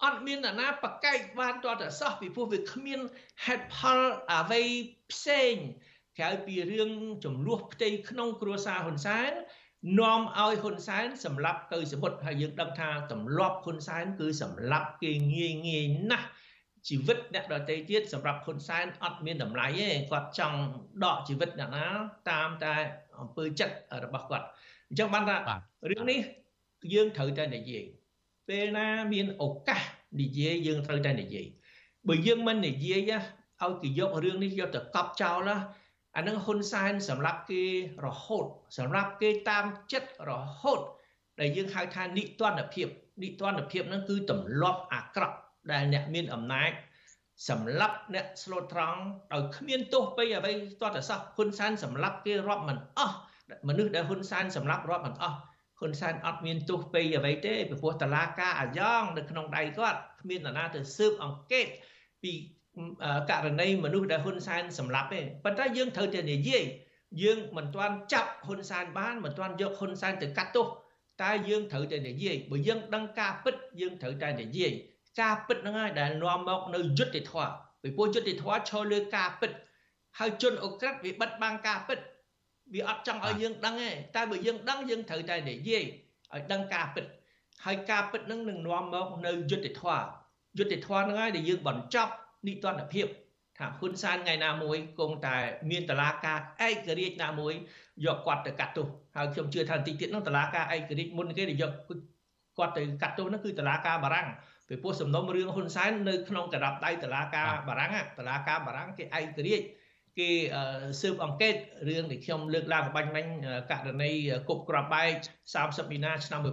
អត់មានអ្នកណាប្រកែកបានតតែសោះពីព្រោះវាគ្មានហេតុផលអ្វីផ្សេងក្រៅពីរឿងចំនួនផ្ទៃក្នុងគ្រួសារហ៊ុនសែននាំឲ្យហ៊ុនសែនសម្លាប់កៅសមុទ្រហើយយើងដឹងថាទម្លាប់ហ៊ុនសែនគឺសម្លាប់គេងាយងាយណាស់ ជីវិតអ្នកដទៃទៀតសម្រាប់ហ៊ុនសែនអត់មានតម្លៃទេគាត់ចង់ដកជីវិតអ្នកណាតាមតែអំពើចិត្តរបស់គាត់អញ្ចឹងបានថារឿងនេះយើងត្រូវតែនិយាយពេលណាមានឱកាសនិយាយយើងត្រូវតែនិយាយបើយើងមិននិយាយឲ្យគេយករឿងនេះយកទៅកប់ចោលណាអានឹងហ៊ុនសែនសម្រាប់គេរហូត សម្រាប់គេតាមចិត្តរហូត ដែលយើងហៅថានិទានភាពនិទានភាពហ្នឹងគឺទម្លាប់អាក្រក់ ដែលអ្នកមានអំណាចសម្រាប់អ្នកស្លូតត្រង់ដោយគ្មានទោសពីអ្វីតតសោះហ៊ុនសែនសម្រាប់គេរាប់មិនអស់មនុស្សដែលហ៊ុនសែនសម្រាប់រាប់មិនអស់ហ៊ុនសែនអត់មានទោសពីអ្វីទេពីព្រោះតឡាការអាយ៉ងនៅក្នុងដៃគាត់គ្មាននរណាទៅស៊ើបអង្កេតពីករណីមនុស្សដែលហ៊ុនសែនសម្លាប់ទេប៉ុន្តែយើងត្រូវតែនិយាយយើងមិនទាន់ចាប់ហ៊ុនសែនបានមិនទាន់យកហ៊ុនសែនទៅកាត់ទោសតែយើងត្រូវតែនិយាយបើយើងដឹងការពិតយើងត្រូវតែនិយាយ ការពិតហ្នឹងហើយដែលនាំមកនៅយុត្តិធម៌ពីព្រោះយុត្តិធម៌ឈរលើការពិតហើយជនអូក្រិតវាបិទបាំងការពិតវាអត់ចង់ឲ្យយើងដឹងទេតែបើយើងដឹងយើងត្រូវតែនិយាយឲ្យដឹងការពិតហើយការពិតនឹងនឹងនាំមកនៅយុត្តិធម៌យុត្តិធម៌ហ្នឹងហើយដែលយើងបញ្ចប់នីតិរដ្ឋភាពថាហ៊ុនសែនថ្ងៃណាមួយគង់តែមានតឡាការឯករាជ្យណាមួយយកគាត់ទៅកាត់ទោសហើយខ្ញុំជឿថាបន្តិចទៀតនោះតឡាការឯករាជ្យមុនគេដែលយកគាត់ទៅកាត់ទោសនោះគឺតឡាការបារាំង ពីព្រោះសំណុំរឿងហ៊ុនសែននៅក្នុងកណ្ដាប់ដៃតឡាការបារាំងតឡាការបារាំងគេឯករាជ្យគេស៊ើបអង្កេតរឿងដែលខ្ញុំលើកឡើងបាញ់មិញករណីគប់ក្របបែក30មីនាឆ្នាំ1997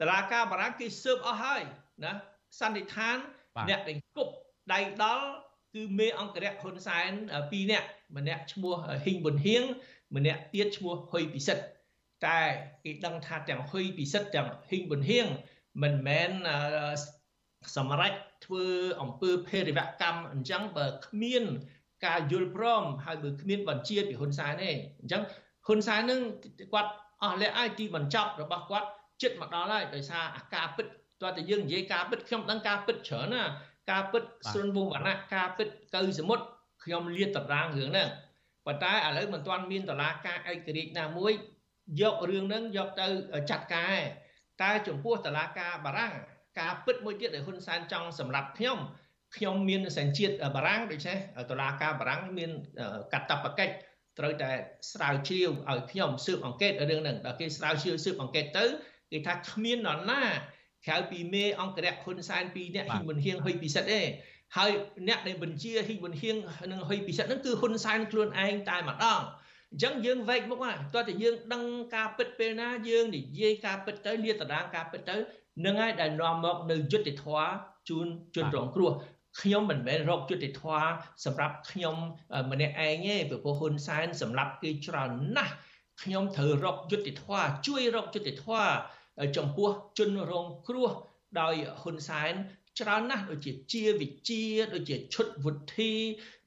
តឡាការបារាំងគេស៊ើបអស់ហើយណាសន្និដ្ឋានអ្នកដែលគប់ដៃដល់គឺមេអង្គរៈហ៊ុនសែន2នាក់ម្នាក់ឈ្មោះហ៊ីងប៊ុនហៀងម្នាក់ទៀតឈ្មោះហ៊ុយពិសិដ្ឋតែគេដឹងថាទាំងហ៊ុយពិសិដ្ឋទាំងហ៊ីងប៊ុនហៀង មិនមែនសម្រេចធ្វើអំពើភេរវកម្មអញ្ចឹងបើគ្មាន ការយល់ព្រមហើយបើគ្មានបញ្ជាពីហ៊ុនសែនទេអញ្ចឹងហ៊ុនសែននឹងគាត់អស់លះហើយទីបញ្ចប់របស់គាត់ចិត្តមកដល់ហើយដោយសារអាការពិតតើតែយើងនិយាយការពិតខ្ញុំដឹងការពិតច្រើនណាការពិតស្រុនវងវណ្ណៈការពិតកៅសមុទ្រខ្ញុំលាតតារាងរឿងហ្នឹងប៉ុន្តែឥឡូវមិនទាន់មានតឡាការឯករាជ្យណាមួយយករឿងហ្នឹងយកទៅចាត់ការ តែចំពោះតឡាការបារាំងការពិតមួយទៀតដែលហ៊ុនសែនចង់សម្រាប់ខ្ញុំខ្ញុំមានសញ្ជាតិបារាំងដូច្នេះតឡាការបារាំងមានកាតព្វកិច្ចត្រូវតែស្រាវជ្រាវឲ្យខ្ញុំស៊ើបអង្កេតរឿងហ្នឹងដល់គេស្រាវជ្រាវស៊ើបអង្កេតទៅគេថាគ្មាននរណាក្រៅពីមេអង្គរៈហ៊ុនសែនពីរអ្នកហ៊ីមុនហៀងហ៊ុយពិសិដ្ឋទេហើយអ្នកដែលបញ្ជាហ៊ីមុនហៀងនិងហ៊ុយពិសិដ្ឋហ្នឹងគឺហ៊ុនសែនខ្លួនឯងតែម្ដង អញ្ចឹងយើងវែកមុខហើយតើតែយើងដឹងការពិតពេលណាយើងនិយាយការពិតទៅលាតត្រដាងការពិតទៅនឹងហើយដែលនាំមកនៅយុទ្ធធរជូនជនរងគ្រោះខ្ញុំមិនមែនរកយុទ្ធធរសម្រាប់ខ្ញុំម្នាក់ឯងទេព្រោះហ៊ុនសែនសម្រាប់គេច្រើនណាស់ខ្ញុំត្រូវរកយុទ្ធធរជួយរកយុទ្ធធរចំពោះជនរងគ្រោះដោយហ៊ុនសែនច្រើនណាស់ដូចជាជាវិជាដូចជាឈុតវុធី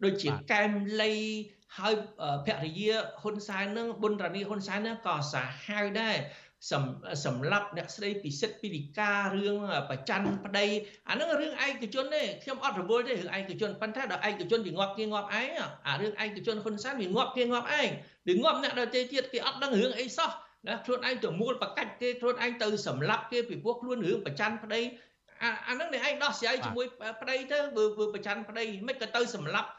ដូចជាកែមលី ហើយភរិយាហ៊ុនសែននឹងប៊ុនរ៉ានីហ៊ុនសែននឹងក៏សាហាវដែរសម្រាប់អ្នកស្រីពិសិដ្ឋពីលីការឿងប្រច័នប្តីអានឹងរឿងឯកជនទេខ្ញុំអត់រវល់ទេរឿងឯកជនប៉ុន្តែដល់ឯកជនវាងាប់គេងាប់ឯងអារឿងឯកជនហ៊ុនសែនវាងាប់គេងាប់ឯងវាងាប់អ្នកដទៃទៀតគេអត់ដឹងរឿងអីសោះណាខ្លួនឯងទៅមូលបកាច់គេខ្លួនឯងទៅសម្លាប់គេពីព្រោះខ្លួនរឿងប្រច័នប្តីអាហ្នឹងនេះឯងដោះស្រាយជាមួយប្តីទៅបើប្រច័នប្តីមិនក៏ទៅសម្លាប់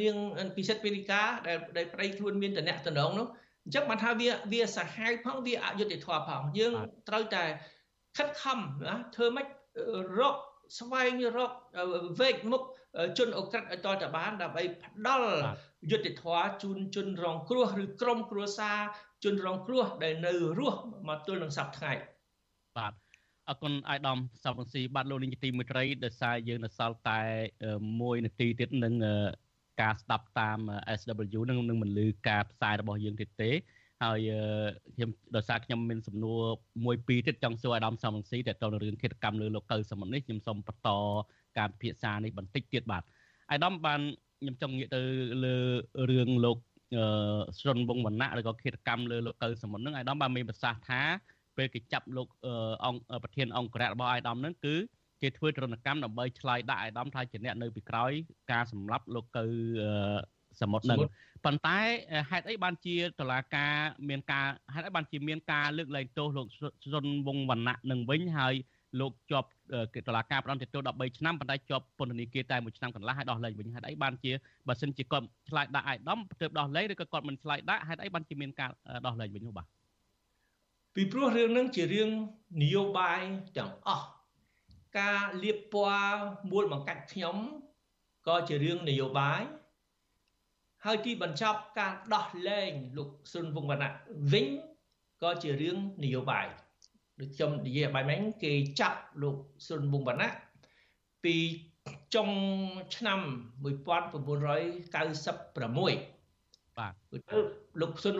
នាងពិសិដ្ឋពីរិកាដែលដែលប្តីខ្លួនមានតំណែងតំណងនោះអញ្ចឹងបានថាវាវាសាហាវផងវាអយុត្តិធម៌ផងយើងត្រូវតែខិតខំណាធ្វើម៉េចរកស្វែងរកវេកមុខជនអក្រិតឲ្យតតបានដើម្បីផ្ដល់យុត្តិធម៌ជូនជនរងគ្រោះឬក្រុមគ្រួសារជនរងគ្រោះដែលនៅរស់មកទល់នឹងសប្តាហ៍ថ្ងៃបាទ អរគុណអាយដាមសំរងស៊ីបាទលោកនាងទីមេត្រីដោយសារយើងនៅសល់តែ1នាទីទៀតនឹងការស្ដាប់តាម SW នឹងនឹងមិនលឺការផ្សាយរបស់យើងទៀតទេហើយខ្ញុំដោយសារខ្ញុំមានសំណួរមួយពីរទៀតចង់សួរអាដាមសំរងស៊ីតើតើរឿងឃាតកម្មលើលោកកៅសមុទ្រនេះខ្ញុំសូមបន្តការពិភាក្សានេះបន្តិចទៀតបាទអាដាមបានខ្ញុំចង់ងាកទៅលើរឿងលោកស្រុនវងវណ្ណៈឬក៏ឃាតកម្មលើលោកកៅសមុទ្រនឹងអាដាមបានមានប្រសាសន៍ថា ពេលគេចាប់លោកអង្គប្រធានអង្គរៈរបស់អាដាមនឹងគឺគេធ្វើទរណកម្មដើម្បីឆ្លើយដាក់អាដាមថាជាអ្នកនៅពីក្រោយការសម្លាប់លោកកៅសមុទ្រនឹងប៉ុន្តែហេតុអីបានជាតឡាការមានការហេតុអីបានជាមានការលើកលែងទោសលោកសុនវងវណ្ណៈនឹងវិញហើយលោកជាប់តឡាការផ្ដន់ទោស13ឆ្នាំប៉ុន្តែជាប់ពន្ធនាគារតែមួយឆ្នាំកន្លះហើយដោះលែងវិញហេតុអីបានជាបើសិនជាគាត់ឆ្លើយដាក់អាយដាមទើបដោះលែងឬក៏គាត់មិនឆ្លើយដាក់ហេតុអីបានជាមានការដោះលែងវិញនោះបាទ ពីព្រោះរឿងហ្នឹងជារឿងនយោបាយទាំងអស់ការលៀបពណ៌មូលបង្កាច់ខ្ញុំក៏ជារឿងនយោបាយហើយទីបញ្ចប់ការដោះលែងលោកស៊ុនវងវណ្ណៈវិញក៏ជារឿងនយោបាយដូចខ្ញុំនិយាយបាយមិញគេចាប់លោកស៊ុនវងវណ្ណៈពីចុងឆ្នាំ1996បាទលោកស៊ុន